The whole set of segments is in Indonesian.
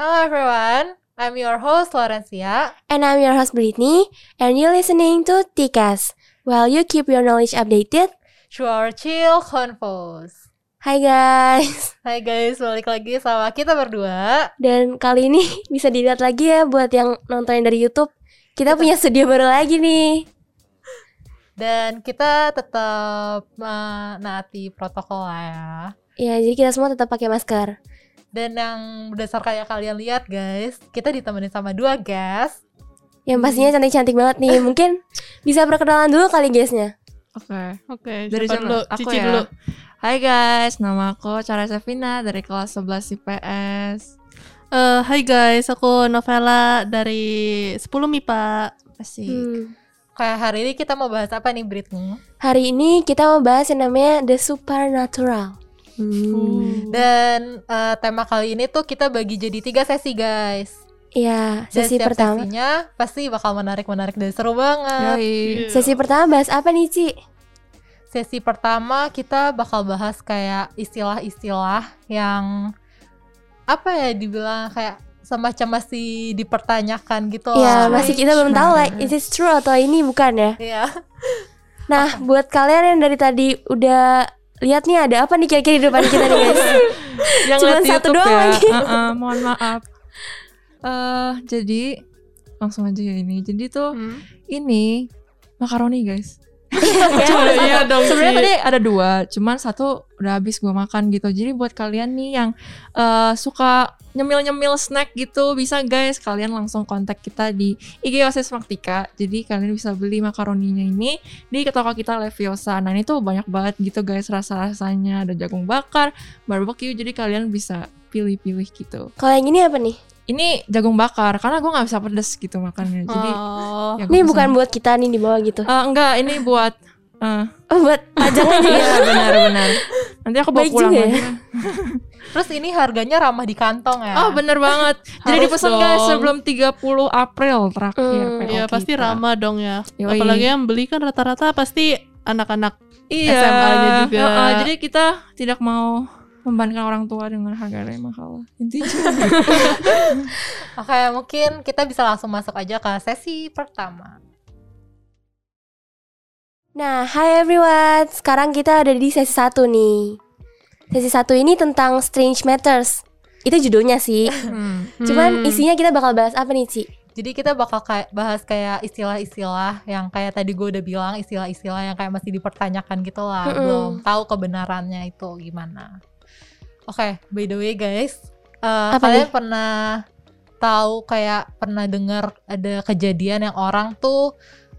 Hello everyone, I'm your host Florencia. And I'm your host Brittany, and you're listening to TCAS. While you keep your knowledge updated, through our chill convos. Hai guys. Hai guys, balik lagi sama kita berdua. Dan kali ini bisa dilihat lagi ya buat yang nontonin dari YouTube. Kita, punya studio baru lagi nih. Dan kita tetap menaati protokol lah ya. Iya, jadi kita semua tetap pakai masker. Dan yang berdasarkan yang kalian lihat guys, kita ditemenin sama dua guys. Yang pastinya cantik-cantik banget nih. Mungkin bisa perkenalan dulu kali guysnya. Oke. Okay. Oke, okay, dari dulu, aku Cici ya. dulu. Hai guys, nama aku Cara Sevina dari kelas 11 IPS. Uh, hai guys, aku Novela dari 10 MIPA. Asik. Hmm. Kayak hari ini kita mau bahas apa nih Britney? Hari ini kita mau bahas yang namanya The Supernatural. Hmm. Dan uh, tema kali ini tuh kita bagi jadi tiga sesi guys. Iya, sesi dan pertama. Sesinya pasti bakal menarik-menarik dan seru banget. Yoi. Sesi pertama bahas apa nih, Ci? Sesi pertama kita bakal bahas kayak istilah-istilah yang apa ya dibilang kayak semacam masih dipertanyakan gitu Iya, masih kita belum tahu like is it true atau ini bukan ya? Iya. Nah, buat kalian yang dari tadi udah lihat nih ada apa nih kira-kira di depan kita nih guys? yang satu YouTube doang ya. lagi. Uh -uh, mohon maaf. Eh, jadi langsung aja ya ini. Jadi tuh Hmm. ini makaroni guys. Coba iya dong. Sebenarnya tadi ada dua, cuman satu udah habis gue makan gitu. Jadi buat kalian nih yang eh, suka nyemil-nyemil snack gitu, bisa guys kalian langsung kontak kita di IG Osis Maktika. Jadi kalian bisa beli makaroninya ini di toko kita Leviosa. Nah ini tuh banyak banget gitu guys rasa-rasanya. Ada jagung bakar, barbecue. Jadi kalian bisa pilih-pilih gitu. Kalau yang ini apa nih? Ini jagung bakar karena gue nggak bisa pedes gitu makannya. Jadi Oh. ya Ini bukan buat kita nih di bawah gitu. Eh, enggak, ini buat eh, Oh, buat pajangan juga. Iya benar-benar. Nanti aku bawa Baik pulang juga ya. Terus ini harganya ramah di kantong ya. Oh bener banget. Jadi dipesan guys sebelum 30 April terakhir. Hmm, PO Iya, pasti kita. ramah dong ya. Yoi. Apalagi yang beli kan rata-rata pasti anak-anak. Iya. SMA-nya juga. Heeh, jadi kita tidak mau membebankan orang tua dengan harga yang mahal. Intinya. Oke, mungkin kita bisa langsung masuk aja ke sesi pertama. Nah, hi everyone. Sekarang kita ada di sesi satu nih. Sesi satu ini tentang Strange Matters. Itu judulnya sih. Hmm. Cuman Hmm. isinya kita bakal bahas apa nih, Ci? Jadi kita bakal kayak bahas kayak istilah-istilah yang kayak tadi gue udah bilang istilah-istilah yang kayak masih dipertanyakan gitu lah, Mm-mm. belum tahu kebenarannya itu gimana. Oke, by the way guys, eh, Apa kalian nih? pernah tahu kayak pernah dengar ada kejadian yang orang tuh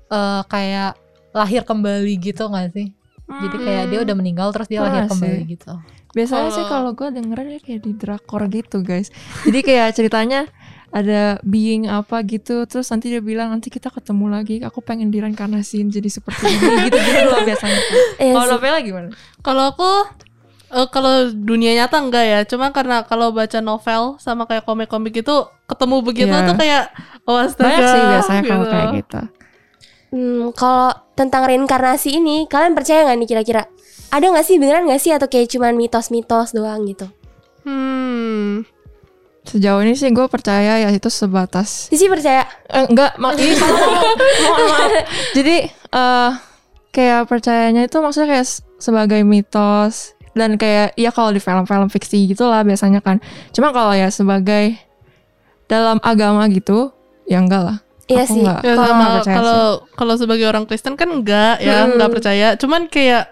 eh, kayak lahir kembali gitu nggak sih? Jadi kayak dia udah meninggal terus dia lahir Pernah kembali sih. gitu. Biasanya sih Kalau- gue dengernya kayak di drakor gitu guys. Jadi kayak ceritanya ada being apa gitu terus nanti dia bilang nanti kita ketemu lagi aku pengen direinkarnasiin jadi seperti ini gitu gitu loh biasanya Iya kalau sih. novela gimana Kalau aku eh, kalau dunia nyata enggak ya, cuma karena kalau baca novel sama kayak komik-komik itu ketemu begitu Iya. tuh kayak oh astaga. banyak sih biasanya kalau gitu. kayak gitu Hmm, kalau tentang reinkarnasi ini, kalian percaya nggak nih kira-kira? Ada nggak sih beneran nggak sih atau kayak cuman mitos-mitos doang gitu? Hmm. Sejauh ini sih gue percaya ya itu sebatas Sisi percaya? eh, enggak mak ih, salah ngomong. Mohon maaf. Jadi eh kayak percayanya itu maksudnya kayak sebagai mitos dan kayak ya kalau di film-film fiksi gitulah biasanya kan. Cuma kalau ya sebagai dalam agama gitu ya enggak lah. Iya Aku sih. enggak. Ya kalau sih. kalau sebagai orang Kristen kan enggak ya, Hmm. enggak percaya. Cuman kayak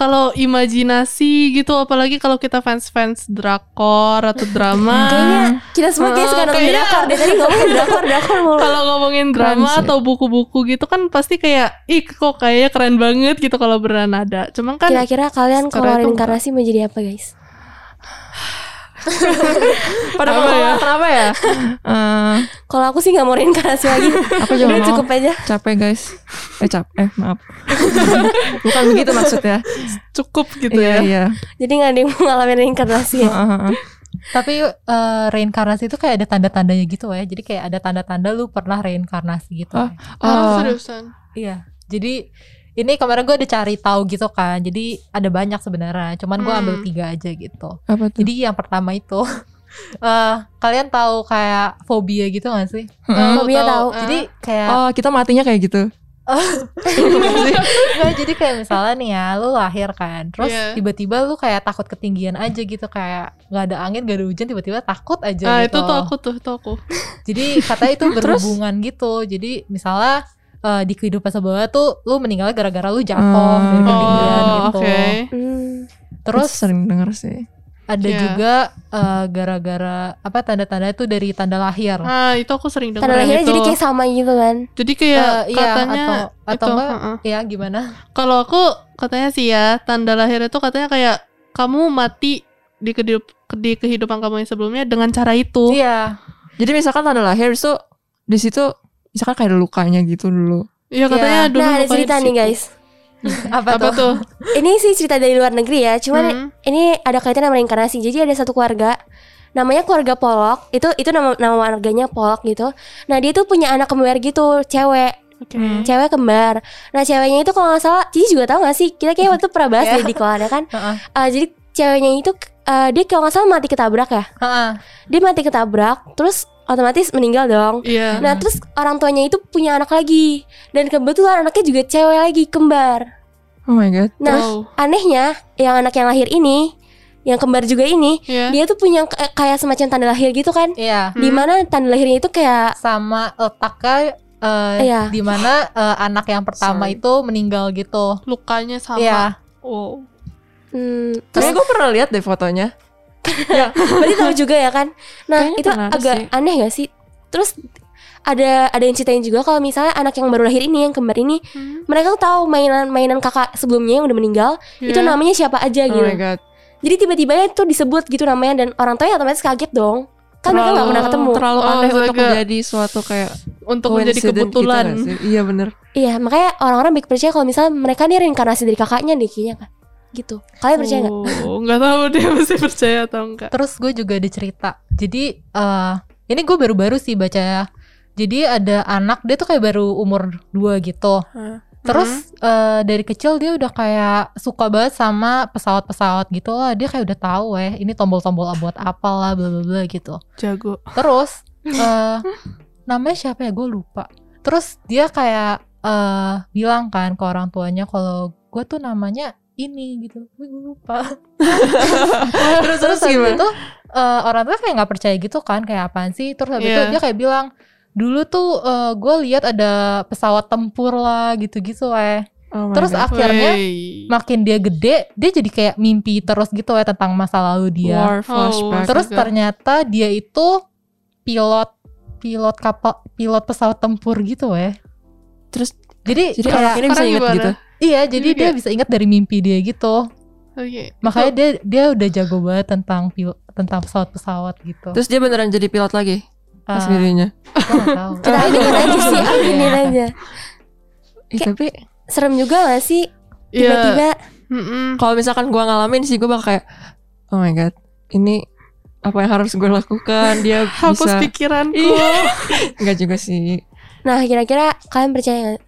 kalau imajinasi gitu apalagi kalau kita fans-fans drakor atau drama. Kayaknya kita semua kayak Oh, suka nonton drakor deh tadi ngomongin drakor drakor mulu. kalau ngomongin drama atau buku-buku gitu kan pasti kayak ih kok kayaknya keren banget gitu kalau beneran ada. Cuman kan Kira-kira kalian kalau reinkarnasi mau jadi apa guys? Pada Apa mau ya? kenapa ya? Eh, Kalau aku sih nggak mau reinkarnasi lagi. aku juga Udah mau. cukup aja. capek guys. Eh cap eh maaf. Bukan begitu maksudnya. cukup gitu Iya ya. iya. Jadi nggak ada yang mau ngalamin reinkarnasi ya. Tapi eh, reinkarnasi itu kayak ada tanda-tandanya gitu ya. Jadi kayak ada tanda-tanda lu pernah reinkarnasi gitu. Oh. ya. Oh, seriusan. Iya. Jadi ini kemarin gue udah cari tahu gitu kan. Jadi ada banyak sebenarnya. Cuman gue ambil Hmm. tiga aja gitu. apa tuh? Jadi yang pertama itu Eh, kalian tahu kayak fobia gitu gak sih? Heeh. Fobia tahu. Jadi kayak Oh, kita matinya kayak gitu. Enggak, jadi kayak misalnya nih ya, lu lahir kan, terus Iya. tiba-tiba lu kayak takut ketinggian aja gitu, kayak nggak ada angin, nggak ada hujan, tiba-tiba takut aja Ah gitu. itu tuh aku tuh, itu aku. Jadi katanya itu berhubungan gitu. Jadi misalnya eh, di kehidupan sebelumnya tuh lu meninggal gara-gara lu jatuh dari Hmm. ketinggian Oh, gitu. oke. Hmm. Terus Itu sering denger sih. ada Iya. juga eh, gara-gara apa tanda-tanda itu dari tanda lahir. Ah itu aku sering dengar Tanda lahirnya itu. jadi kayak sama gitu kan. Jadi kayak Eh, iya, katanya atau atau itu, enggak ya gimana? Kalau aku katanya sih ya tanda lahir itu katanya kayak kamu mati di kehidup di kehidupan kamu yang sebelumnya dengan cara itu. Iya. Jadi misalkan tanda lahir itu di situ misalkan kayak ada lukanya gitu dulu. Iya katanya Iya. dulu nah ada cerita nih guys. Apa, Apa tuh? Ini sih cerita dari luar negeri ya. Cuman Hmm. ini ada kaitan sama reinkarnasi. Jadi ada satu keluarga namanya keluarga Polok. Itu itu nama nama warganya Polok gitu. Nah, dia tuh punya anak kembar gitu, cewek. Oke. Hmm. Cewek kembar. Nah, ceweknya itu kalau nggak salah, Cici juga tahu nggak sih? Kita kayak waktu pernah bahas Iya. deh di keluarga kan. Heeh. Eh, jadi ceweknya itu eh, dia kalau nggak salah mati ketabrak ya. Heeh. Dia mati ketabrak, terus otomatis meninggal dong. Iya. Nah, terus orang tuanya itu punya anak lagi. Dan kebetulan anaknya juga cewek lagi, kembar. Oh my god. Nah, Wow. anehnya yang anak yang lahir ini, yang kembar juga ini, Iya. dia tuh punya kayak semacam tanda lahir gitu kan. Iya. Hmm. Di mana tanda lahirnya itu kayak Sama letaknya eh, Iya. di mana eh, anak yang pertama Sorry. itu meninggal gitu. Lukanya sama. Iya. Wow. hmm, Tapi terus gue pernah lihat deh fotonya. Berarti tahu juga ya kan. Nah, Kayaknya itu agak sih. aneh gak sih? Terus ada ada yang ceritain juga kalau misalnya anak yang baru lahir ini yang kembar ini Hmm. mereka tuh tahu mainan-mainan kakak sebelumnya yang udah meninggal itu Iya. namanya siapa aja Oh gitu. my god. Jadi tiba-tiba itu disebut gitu namanya dan orang tuanya otomatis kaget dong. Kan mereka nggak pernah ketemu. Terlalu Oh, aneh untuk astaga. menjadi suatu kayak Untuk menjadi gitu kebetulan. sih? Iya bener. Iya, makanya orang-orang baik percaya kalau misalnya mereka nih reinkarnasi dari kakaknya deh kayaknya kan. Gitu. Kalian percaya nggak? Oh, nggak tahu dia mesti percaya atau enggak. Terus gue juga ada cerita. Jadi eh ini gue baru-baru sih baca ya. Jadi ada anak dia tuh kayak baru umur 2 gitu. Terus eh, dari kecil dia udah kayak suka banget sama pesawat-pesawat gitu lah. Dia kayak udah tahu ya, ini tombol-tombol buat apa lah, bla bla bla gitu. Jago. Terus eh namanya siapa ya? Gue lupa. Terus dia kayak eh bilang kan ke orang tuanya kalau gue tuh namanya ini gitu. Gue lupa. terus terus gimana? itu eh, orang tua kayak nggak percaya gitu kan kayak apaan sih? Terus habis itu Iya. dia kayak bilang dulu tuh gue lihat ada pesawat tempur lah gitu-gitu eh. Oh Terus God. akhirnya Wey. makin dia gede, dia jadi kayak mimpi terus gitu ya tentang masa lalu dia. war flashback. Terus ternyata dia itu pilot pilot kapal pilot pesawat tempur gitu ya. Terus Jadi, jadi kayak orang ini bisa gimana? gitu. Iya, jadi Jadi dia kayak- bisa ingat dari mimpi dia gitu. Oke. Makanya dia dia udah jago banget tentang pil tentang pesawat-pesawat gitu. Terus dia beneran jadi pilot lagi pas Ah, tahu. Kita aminin aja sih, aminin aja. Ih, tapi Serem juga gak sih? Iya. Tiba-tiba Mm-mm. kalau misalkan gua ngalamin sih gua bakal kayak oh my god, ini apa yang harus gue lakukan? Dia Hapus bisa pikiranku. Iya. Enggak juga sih. Nah kira-kira kalian percaya gak?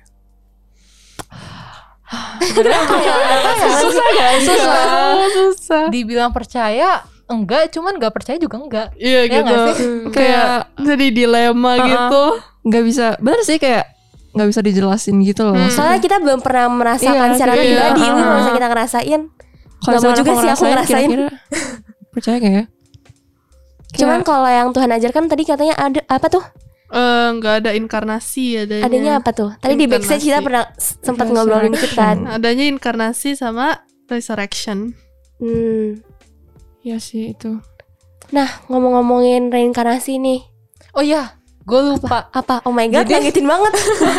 Susah guys, susah. Oh, susah. Dibilang percaya enggak, cuman nggak percaya juga enggak. Iya Ya gitu. Hmm. Kayak jadi dilema Uh-uh. gitu. Nggak bisa, bener sih kayak nggak bisa dijelasin gitu loh. Hmm. Soalnya kita belum pernah merasakan Iya, secara iya. pribadi, ini kalau Ah. misalnya kita ngerasain. Kalau Nggak mau juga sih aku ngerasain. percaya gak ya? Cuman kalau yang Tuhan ajarkan tadi katanya ada apa tuh? Eh, nggak ada inkarnasi adanya. Adanya apa tuh? Tadi di backstage kita pernah sempat ngobrolin dikit kan. Adanya inkarnasi sama resurrection. Hmm. Iya sih itu. Nah, ngomong-ngomongin reinkarnasi nih. Oh iya, gue lupa. Apa? Oh my god, Jadi- ngagetin banget.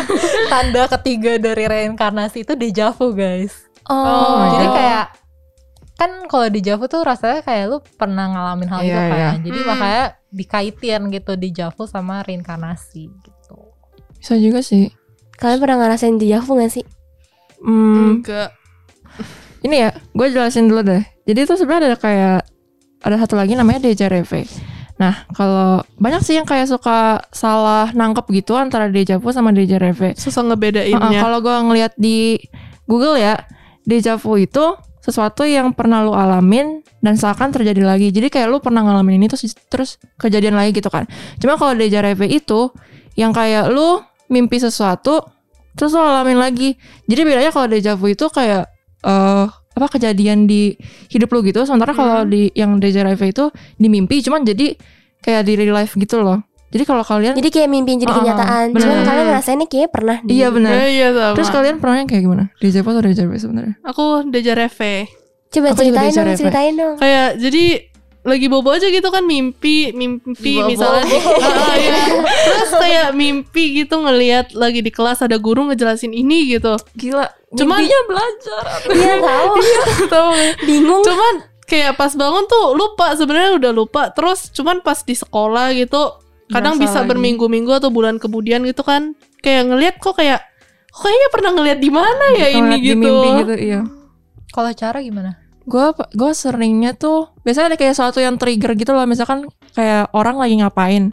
Tanda ketiga dari reinkarnasi itu dejavu guys. Oh. Jadi God. kayak kan kalau dejavu tuh rasanya kayak lu pernah ngalamin hal itu Iya, kan. iya. Jadi Hmm. makanya dikaitin gitu dejavu sama reinkarnasi gitu. Bisa juga sih. Kalian pernah ngerasain dejavu gak sih? Hmm, Enggak. ini ya, gue jelasin dulu deh. Jadi itu sebenarnya ada kayak ada satu lagi namanya deja reve. Nah, kalau banyak sih yang kayak suka salah nangkep gitu antara deja vu sama deja reve. Susah ngebedainnya. kalau gue ngeliat di Google ya, deja vu itu sesuatu yang pernah lu alamin dan seakan terjadi lagi. Jadi kayak lu pernah ngalamin ini terus terus kejadian lagi gitu kan. Cuma kalau deja vu itu yang kayak lu mimpi sesuatu terus lu alamin lagi. Jadi bedanya kalau deja vu itu kayak eh apa kejadian di hidup lu gitu. Sementara kalau di yang deja vu itu di mimpi cuman jadi kayak di real life gitu loh. Jadi kalau kalian Jadi kayak mimpi yang jadi Ah, kenyataan. bener. Cuman kalian ngerasainnya kayaknya pernah di iya benar. Iya, iya sama. Terus kalian pernahnya kayak gimana? Deja vu atau deja vu sebenarnya? Aku deja reve. Coba Aku ceritain dong, vu. ceritain dong. Kayak jadi lagi bobo aja gitu kan mimpi, mimpi Bobo. misalnya di, Ah, iya. Terus kayak mimpi gitu ngelihat lagi di kelas ada guru ngejelasin ini gitu. Gila. Cuman- Mimpinya belajar. Iya tahu. Tahu nggak? Bingung. Cuman kayak pas bangun tuh lupa sebenarnya udah lupa. Terus cuman pas di sekolah gitu kadang Berasa bisa lagi. berminggu-minggu atau bulan kemudian gitu kan kayak ngelihat kok kayak kok kayaknya pernah ngelihat di mana ya ini Ngeliat di gitu. mimpi gitu, iya. Kalau cara gimana? Gue gue seringnya tuh biasanya ada kayak sesuatu yang trigger gitu loh misalkan kayak orang lagi ngapain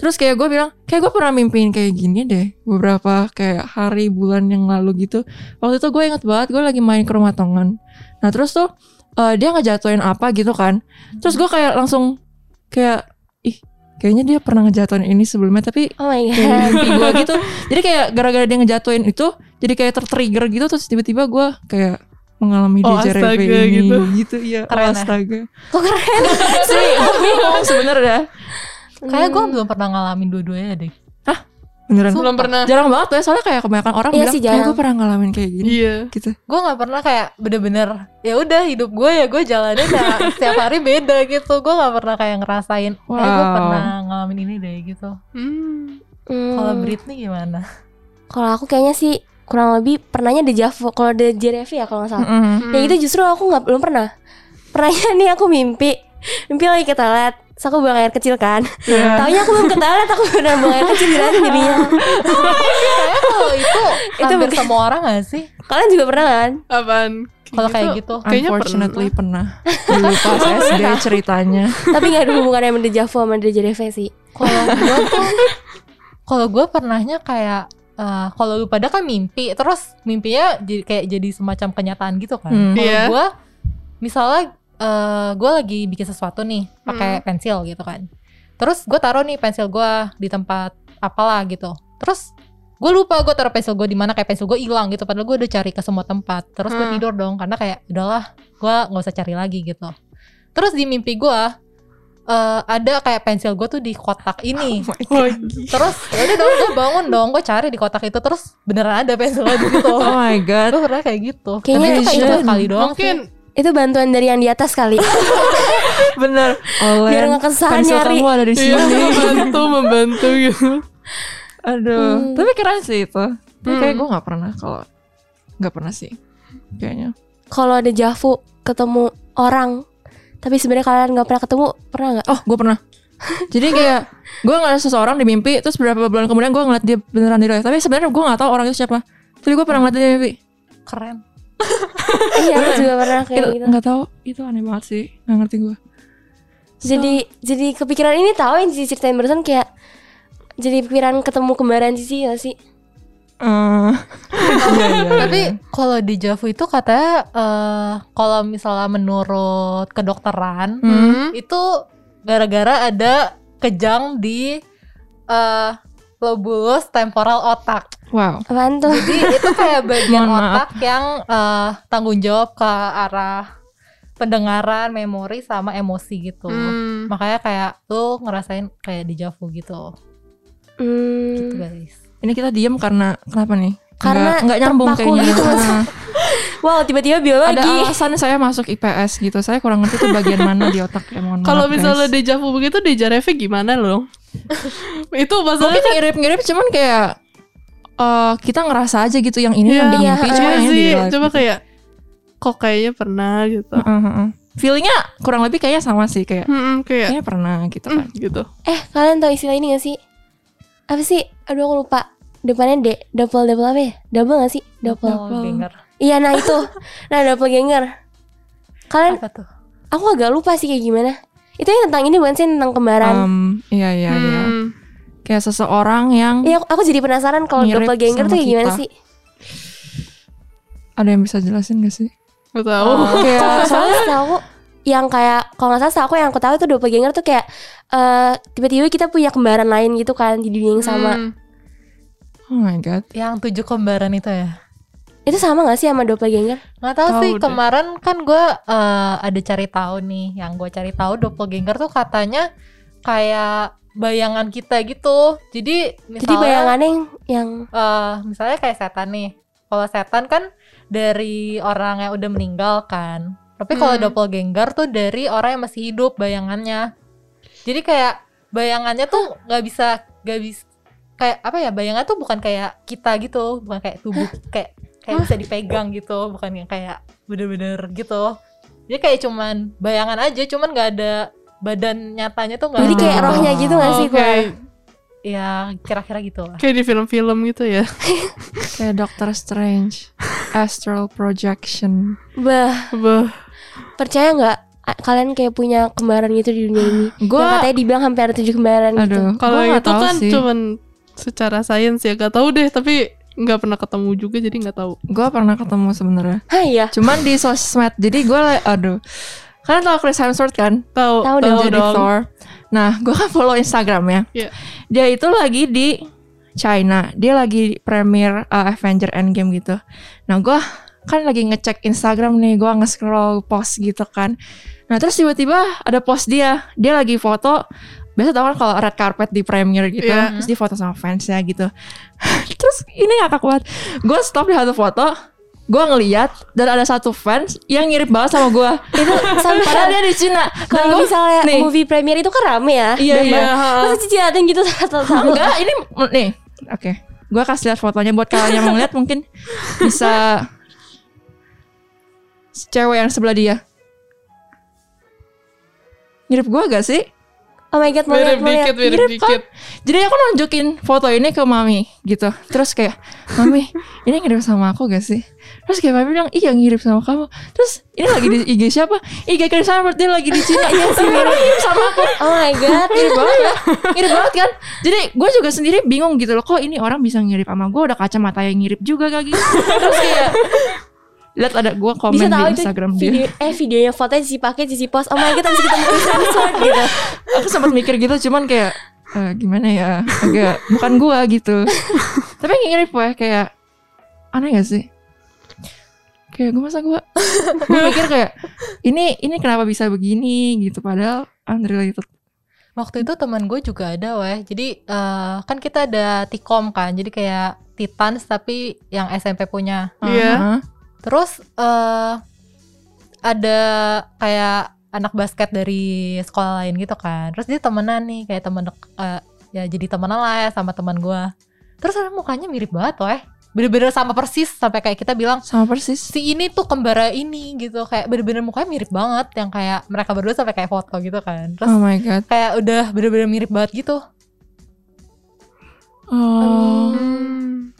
terus kayak gue bilang kayak gue pernah mimpiin kayak gini deh beberapa kayak hari bulan yang lalu gitu waktu itu gue inget banget gue lagi main ke rumah tongan nah terus tuh eh, dia ngejatuhin apa gitu kan terus gue kayak langsung kayak kayaknya dia pernah ngejatuhin ini sebelumnya tapi Oh my kayak god. gue gitu jadi kayak gara-gara dia ngejatuhin itu jadi kayak tertrigger gitu terus tiba-tiba gue kayak mengalami Oh, deja vu astaga, ini gitu. gitu iya oh, Keren ya. astaga Kok keren? sih gue bingung sebenernya Kayak gue Hmm. belum pernah ngalamin dua-duanya deh. Beneran Belum pernah. jarang banget ya soalnya kayak kebanyakan orang Iya bilang sih, jarang. gue pernah ngalamin kayak gini Iya. gitu Gue nggak pernah kayak bener-bener ya udah hidup gue ya gue jalanin ya setiap hari beda gitu. Gue nggak pernah kayak ngerasain. Kayak gue Wow. pernah ngalamin ini deh gitu. Hmm. Hmm. Kalau Britney gimana? Kalau aku kayaknya sih kurang lebih pernahnya deja vu. Kalau deja vu ya kalau nggak salah. Mm-mm. Yang itu justru aku nggak belum pernah. Pernahnya nih aku mimpi, mimpi lagi ke toilet. Terus aku buang air kecil kan. Iya. Taunya aku belum ke toilet, aku benar buang air kecil jelasin jadinya. Kayak kalau itu Itu hampir bukan- semua orang gak sih? Kalian juga pernah kan? Apaan? Kalau kayak gitu. Kayaknya Unfortunately pernah. Dulu pas SD ceritanya. Tapi nggak ada hubungannya sama deja vu sama deja vu sih. Kalau gue tuh, kalau gue pernahnya kayak eh, kalau lu pada kan mimpi, terus mimpinya jadi kayak jadi semacam kenyataan gitu kan. Hmm. Kalau Iya. gue, misalnya eh, gue lagi bikin sesuatu nih, pakai pensil gitu kan. Terus gue taruh nih pensil gue di tempat apalah gitu. Terus gue lupa gue taruh pensil gue di mana kayak pensil gue hilang gitu. Padahal gue udah cari ke semua tempat. Terus gue Hmm. tidur dong karena kayak udahlah gue nggak usah cari lagi gitu. Terus di mimpi gue eh, ada kayak pensil gue tuh di kotak ini. Oh, Terus ya udah dong gue bangun dong gue cari di kotak itu terus beneran ada pensil gue di situ. Oh my god. gue pernah kayak gitu. Kayaknya itu itu kayak- sekali doang Mungkin sih. Itu bantuan dari yang di atas kali. Bener. Olen. Biar nggak kesusahan pensil nyari. kamu ada di iya sini. membantu membantu gitu. Aduh. Hmm. Tapi keren sih itu. Tapi kayak Hmm. gue nggak pernah kalau nggak pernah sih. Kayaknya. Kalau deja vu ketemu orang, tapi sebenarnya kalian nggak pernah ketemu, pernah nggak? Oh, gue pernah. Jadi kayak gue ngeliat seseorang di mimpi, terus beberapa bulan kemudian gue ngeliat dia beneran di real. Tapi sebenarnya gue nggak tahu orang itu siapa. Tapi gue pernah ngeliat dia di mimpi. Keren. Iya, aku juga pernah kayak Itu gitu. nggak tahu. Itu aneh banget sih. Nggak ngerti gue. Jadi jadi kepikiran ini tahu yang Cici ceritain barusan kayak jadi pikiran ketemu kembaran Cici gak sih? Eh, iya, iya, Tapi iya. kalau di Javu itu katanya eh, kalau misalnya menurut kedokteran Hmm. itu gara-gara ada kejang di eh, lobulus temporal otak. Wow. Apaan tuh? Jadi itu kayak bagian Mohon maaf. otak yang eh, tanggung jawab ke arah pendengaran, memori sama emosi gitu. Hmm. Makanya kayak lu ngerasain kayak di Javu gitu. Gitu Hmm, guys. Ini kita diem karena kenapa nih? Karena nggak, nggak nyambung kayaknya. gitu. Nah, wow, tiba-tiba ada biologi. alasan saya masuk IPS gitu. Saya kurang ngerti tuh bagian mana di otak ya mohon Kalau misalnya deja vu begitu deja reve gimana loh? Itu masalahnya mungkin mirip-mirip cuman kayak eh kita ngerasa aja gitu yang ini yang di Iya, mimpi iya cuma yang di real coba gitu. kayak kok kayaknya pernah gitu. Heeh, heeh. Feelingnya kurang lebih kayaknya sama sih kayak Hmm, kayak kayaknya pernah gitu kan. hmm, gitu. Eh, kalian tahu istilah ini gak sih? Apa sih? Aduh, aku lupa. Depannya D, double double apa ya? Double gak sih? Double. Doppelganger. Iya, nah itu. Nah, doppelganger. Kalian Apa tuh? aku agak lupa sih kayak gimana. Itu yang tentang ini bukan sih tentang kembaran. Em, iya iya iya. Hmm. Kayak seseorang yang Iya, aku, aku jadi penasaran kalau doppelganger tuh kayak gimana kita. sih? ada yang bisa jelasin gak sih? Gak tahu. Kalau kayak soalnya aku yang kayak kalau nggak salah aku yang aku tahu itu doppelganger tuh kayak eh tiba-tiba kita punya kembaran lain gitu kan di dunia yang sama. Hmm. oh my god Yang tujuh kembaran itu ya. Itu sama gak sih sama doppelganger? Nggak tahu sih deh. kemarin kan gue eh, ada cari tahu nih, yang gue cari tahu doppelganger tuh katanya kayak bayangan kita gitu. Jadi misalnya Jadi bayangannya yang, yang eh, misalnya kayak setan nih. Kalau setan kan dari orang yang udah meninggal kan. Tapi kalau Hmm. doppelganger tuh dari orang yang masih hidup bayangannya. Jadi kayak bayangannya tuh nggak bisa nggak bisa kayak apa ya bayangan tuh bukan kayak kita gitu, bukan kayak tubuh kayak kayak bisa dipegang gitu, bukan yang kayak bener-bener gitu. Jadi kayak cuman bayangan aja, cuman nggak ada badan nyatanya tuh nggak jadi ada. kayak rohnya gitu gak sih Oke. gue? Ya kira-kira gitu lah. Kayak di film-film gitu ya. kayak Doctor Strange astral projection Bah, Bah. percaya nggak kalian kayak punya kembaran gitu di dunia ini? gue Yang katanya dibilang hampir ada tujuh kembaran gitu. aduh Kalau gua nggak itu tahu kan sih. cuman secara sains ya gak tahu deh tapi nggak pernah ketemu juga jadi nggak tahu. gue pernah ketemu sebenarnya. Hah iya. cuman di sosmed jadi gue aduh. Kalian tahu Chris Hemsworth kan? Tahu Tahu dong. jadi Thor nah gue kan follow Instagramnya Iya. dia itu lagi di China. Dia lagi premier uh, Avenger Endgame gitu. Nah gue kan lagi ngecek Instagram nih gue nge-scroll post gitu kan. Nah terus tiba-tiba ada post dia. Dia lagi foto biasa tau kan kalau red carpet di premier gitu Iya. terus dia foto sama fansnya gitu terus ini ngakak banget gue stop di satu foto gue ngeliat dan ada satu fans yang mirip banget sama gue Itu sampai padahal dia di Cina dan kalau gue misalnya nih. movie premier itu kan rame ya. Iya, Dan iya. banyak- Masa cici dateng gitu satu-satu. enggak ini nih oke gue kasih lihat fotonya buat kalian yang mau lihat mungkin bisa cewek yang sebelah dia mirip gue gak sih Oh my god, mau Mirip dikit, mirip Mirip kan? dikit. jadi aku nunjukin foto ini ke mami gitu. Terus kayak mami ini mirip sama aku gak sih? Terus kayak mami bilang iya mirip sama kamu. Terus ini lagi di IG siapa? IG Chris Hemsworth dia lagi di Cina. Iya sih mirip. sama aku. Oh my god. mirip banget ya mirip banget kan? Jadi gue juga sendiri bingung gitu loh kok ini orang bisa ngirim sama gue udah kacamata yang ngirip juga kayak gitu. Terus kayak lihat ada gue komen Bisa di tahu itu Instagram video, dia eh videonya fotonya Cici pakai Cici post. Oh my god, habis ketemu Chris Hemsworth gitu. aku sempat mikir gitu cuman kayak eh, gimana ya agak bukan gue gitu tapi ngirip ya kayak aneh gak sih kayak gue masa gue gue mikir kayak ini ini kenapa bisa begini gitu padahal unrelated Waktu itu teman gue juga ada weh. Jadi eh, kan kita ada Tikom kan. Jadi kayak Titans tapi yang SMP punya. Iya. Aha. Terus eh ada kayak anak basket dari sekolah lain gitu kan. Terus dia temenan nih kayak temen eh, ya jadi temenan lah ya sama teman gue. Terus ada mukanya mirip banget weh. Bener-bener sama persis sampai kayak kita bilang sama persis si ini tuh kembara ini gitu kayak bener-bener mukanya mirip banget yang kayak mereka berdua sampai kayak foto gitu kan. Terus oh my god kayak udah bener-bener mirip banget gitu. oh Hmm.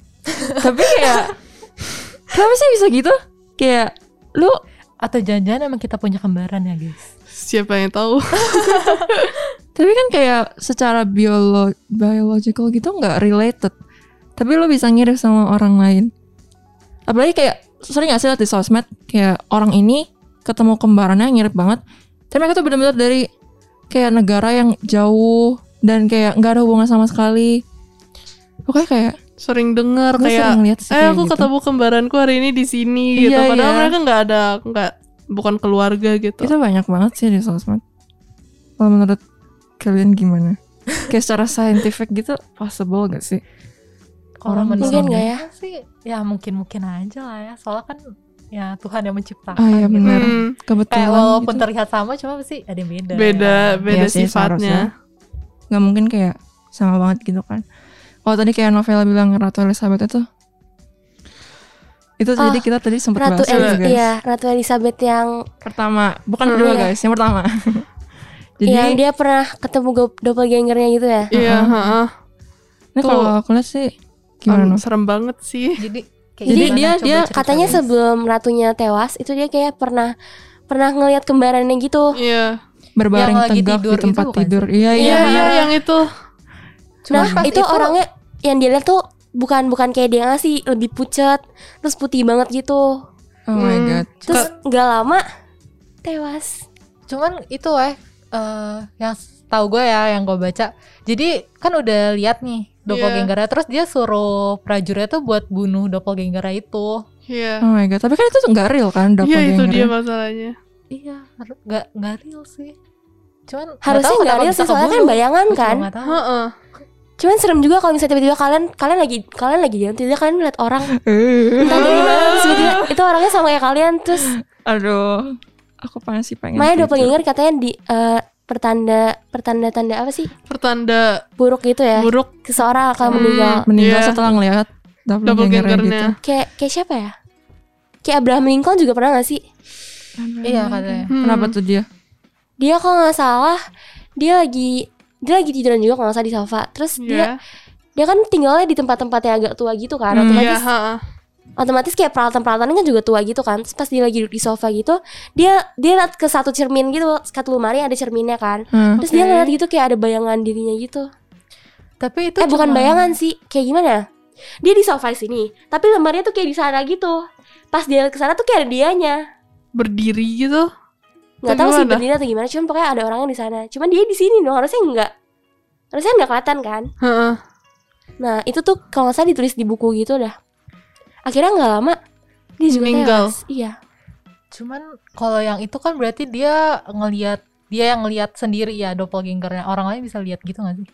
tapi kayak kenapa sih bisa gitu? Kayak lu Atau jangan-jangan emang kita punya kembaran ya guys. Siapa yang tahu? tapi kan kayak secara biolo biological gitu nggak related. Tapi lu bisa ngirim sama orang lain. Apalagi kayak sering gak sih liat di sosmed kayak orang ini ketemu kembarannya mirip banget. Tapi mereka tuh benar-benar dari kayak negara yang jauh dan kayak nggak ada hubungan sama sekali. Pokoknya kayak Sering dengar kayak sering lihat sih eh kayak aku gitu. ketemu kembaranku hari ini di sini gitu. Iya, Padahal iya. mereka nggak ada nggak bukan keluarga gitu. itu banyak banget sih di sosmed kalau menurut kalian gimana kayak secara scientific gitu possible gak sih Orang mungkin nggak ya? sih ya mungkin-mungkin aja lah ya. Soalnya kan ya Tuhan yang menciptakan. Ah, iya, gitu. benar. Hmm, kebetulan Kayak walaupun gitu. terlihat sama cuma pasti ada yang beda. beda beda Iya sih, seharusnya. sifatnya. nggak mungkin kayak sama banget gitu kan kalau tadi kayak Novela bilang Ratu Elizabeth itu itu Oh, jadi kita tadi sempat Ratu bahas juga El guys iya, Ratu Elizabeth yang pertama bukan Hmm. kedua Iya. guys yang pertama jadi yang dia pernah ketemu doppelgangernya gitu ya. Iya, Uh-uh. heeh. ini kalau aku lihat sih gimana Nov? serem banget sih. Jadi kayak Jadi gimana? dia- Coba dia Katanya guys. sebelum ratunya tewas itu dia kayak pernah pernah ngelihat kembarannya gitu. Iya. berbaring Yang tegak di tempat itu bukan tidur iya Iya, iya iya yang itu. Nah, pas itu, orangnya yang dia lihat tuh bukan bukan kayak dia ngasih lebih pucat terus putih banget gitu. Oh my Hmm. god. Terus nggak lama tewas. Cuman itu eh eh, yang tahu gue ya yang gue baca. Jadi kan udah lihat nih doppelgangernya terus dia suruh prajurit tuh buat bunuh doppelganger itu. Iya. Oh my god. Tapi kan itu tuh nggak real kan Iya itu doppelganger. dia masalahnya. Iya, nggak nggak real sih. Cuman Harusnya nggak real sih soalnya kan bayangan kan. Heeh. Cuman serem juga kalau misalnya tiba-tiba kalian kalian lagi kalian lagi jalan tiba-tiba kalian ngeliat orang entah dari mana terus tiba-tiba itu orangnya sama kayak kalian terus Aduh. Aku masih pengen. Maya doppelganger katanya di eh, pertanda pertanda-tanda apa sih Pertanda buruk gitu ya buruk seseorang akan Hmm. meninggal Meninggal Iya. setelah ngelihat doppelgangernya gitu. kayak kayak siapa ya kayak Abraham Lincoln juga pernah gak sih Iya katanya. Hmm. Kenapa tuh dia? dia kalau nggak salah dia lagi dia lagi tiduran juga kalau nggak salah di sofa terus dia Iya. dia kan tinggalnya di tempat-tempat yang agak tua gitu kan Hmm. otomatis Iya, heeh. otomatis kayak peralatan-peralatannya kan juga tua gitu kan terus pas dia lagi duduk di sofa gitu dia dia liat ke satu cermin gitu satu lemari ada cerminnya kan Hmm. terus dia Oke. ngeliat gitu kayak ada bayangan dirinya gitu Tapi itu eh bukan bayangan sih kayak gimana dia di sofa sini tapi lemarinya tuh kayak di sana gitu pas dia ke sana tuh kayak ada dianya Berdiri gitu. Nggak tahu sih berdiri atau gimana cuman pokoknya ada orangnya di sana cuman dia di sini dong harusnya enggak harusnya nggak kelihatan kan Heeh. nah itu tuh kalau nggak salah ditulis di buku gitu dah akhirnya nggak lama dia juga Meninggal. tewas iya Cuman kalau yang itu kan berarti dia ngelihat dia yang ngelihat sendiri ya doppelgangernya. Orang lain bisa lihat gitu gak sih?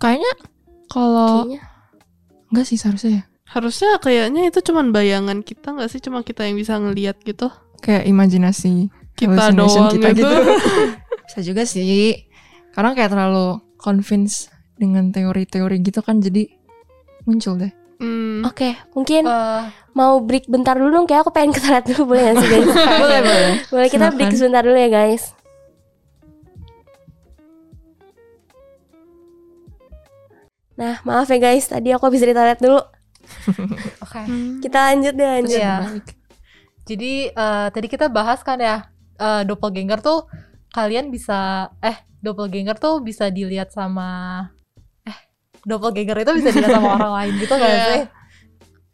Kayaknya kalau kayaknya enggak sih seharusnya ya. Harusnya kayaknya itu cuman bayangan kita nggak sih cuma kita yang bisa ngelihat gitu. Kayak imajinasi Kita doang kita gitu. gitu. Bisa juga sih. Karena kayak terlalu convince dengan teori-teori gitu kan jadi muncul deh. Hmm. oke mungkin Eh, mau break bentar dulu dong kayak aku pengen ke toilet dulu boleh gak sih guys boleh, boleh. boleh kita break sebentar dulu ya guys Nah, maaf ya guys, tadi aku habis dari toilet dulu. Oke. Hmm. Kita lanjut deh, lanjut. Iya. Jadi eh, tadi kita bahas kan ya eh, doppelganger tuh kalian bisa eh doppelganger tuh bisa dilihat sama eh doppelganger itu bisa dilihat sama orang lain gitu gak Iya. sih?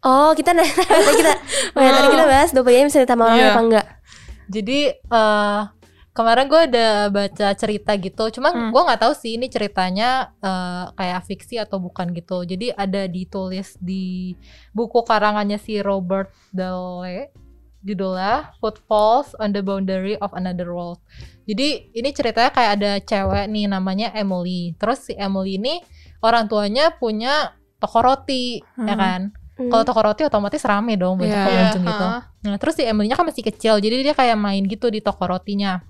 Oh, kita tadi kita oh ya, tadi kita bahas doppelganger bisa ditambah orang Iya. apa enggak? Jadi eh kemarin gue ada baca cerita gitu, cuma Hmm. gue nggak tahu sih ini ceritanya eh, kayak fiksi atau bukan gitu. Jadi ada ditulis di buku karangannya si Robert Dale, judulnya Footfalls on the Boundary of Another World. Jadi ini ceritanya kayak ada cewek nih namanya Emily. Terus si Emily ini orang tuanya punya toko roti, ya Hmm. kan? Hmm. Kalau toko roti otomatis rame dong banyak Iya. pengunjung Iya, gitu. Nah, terus si Emily-nya kan masih kecil, jadi dia kayak main gitu di toko rotinya.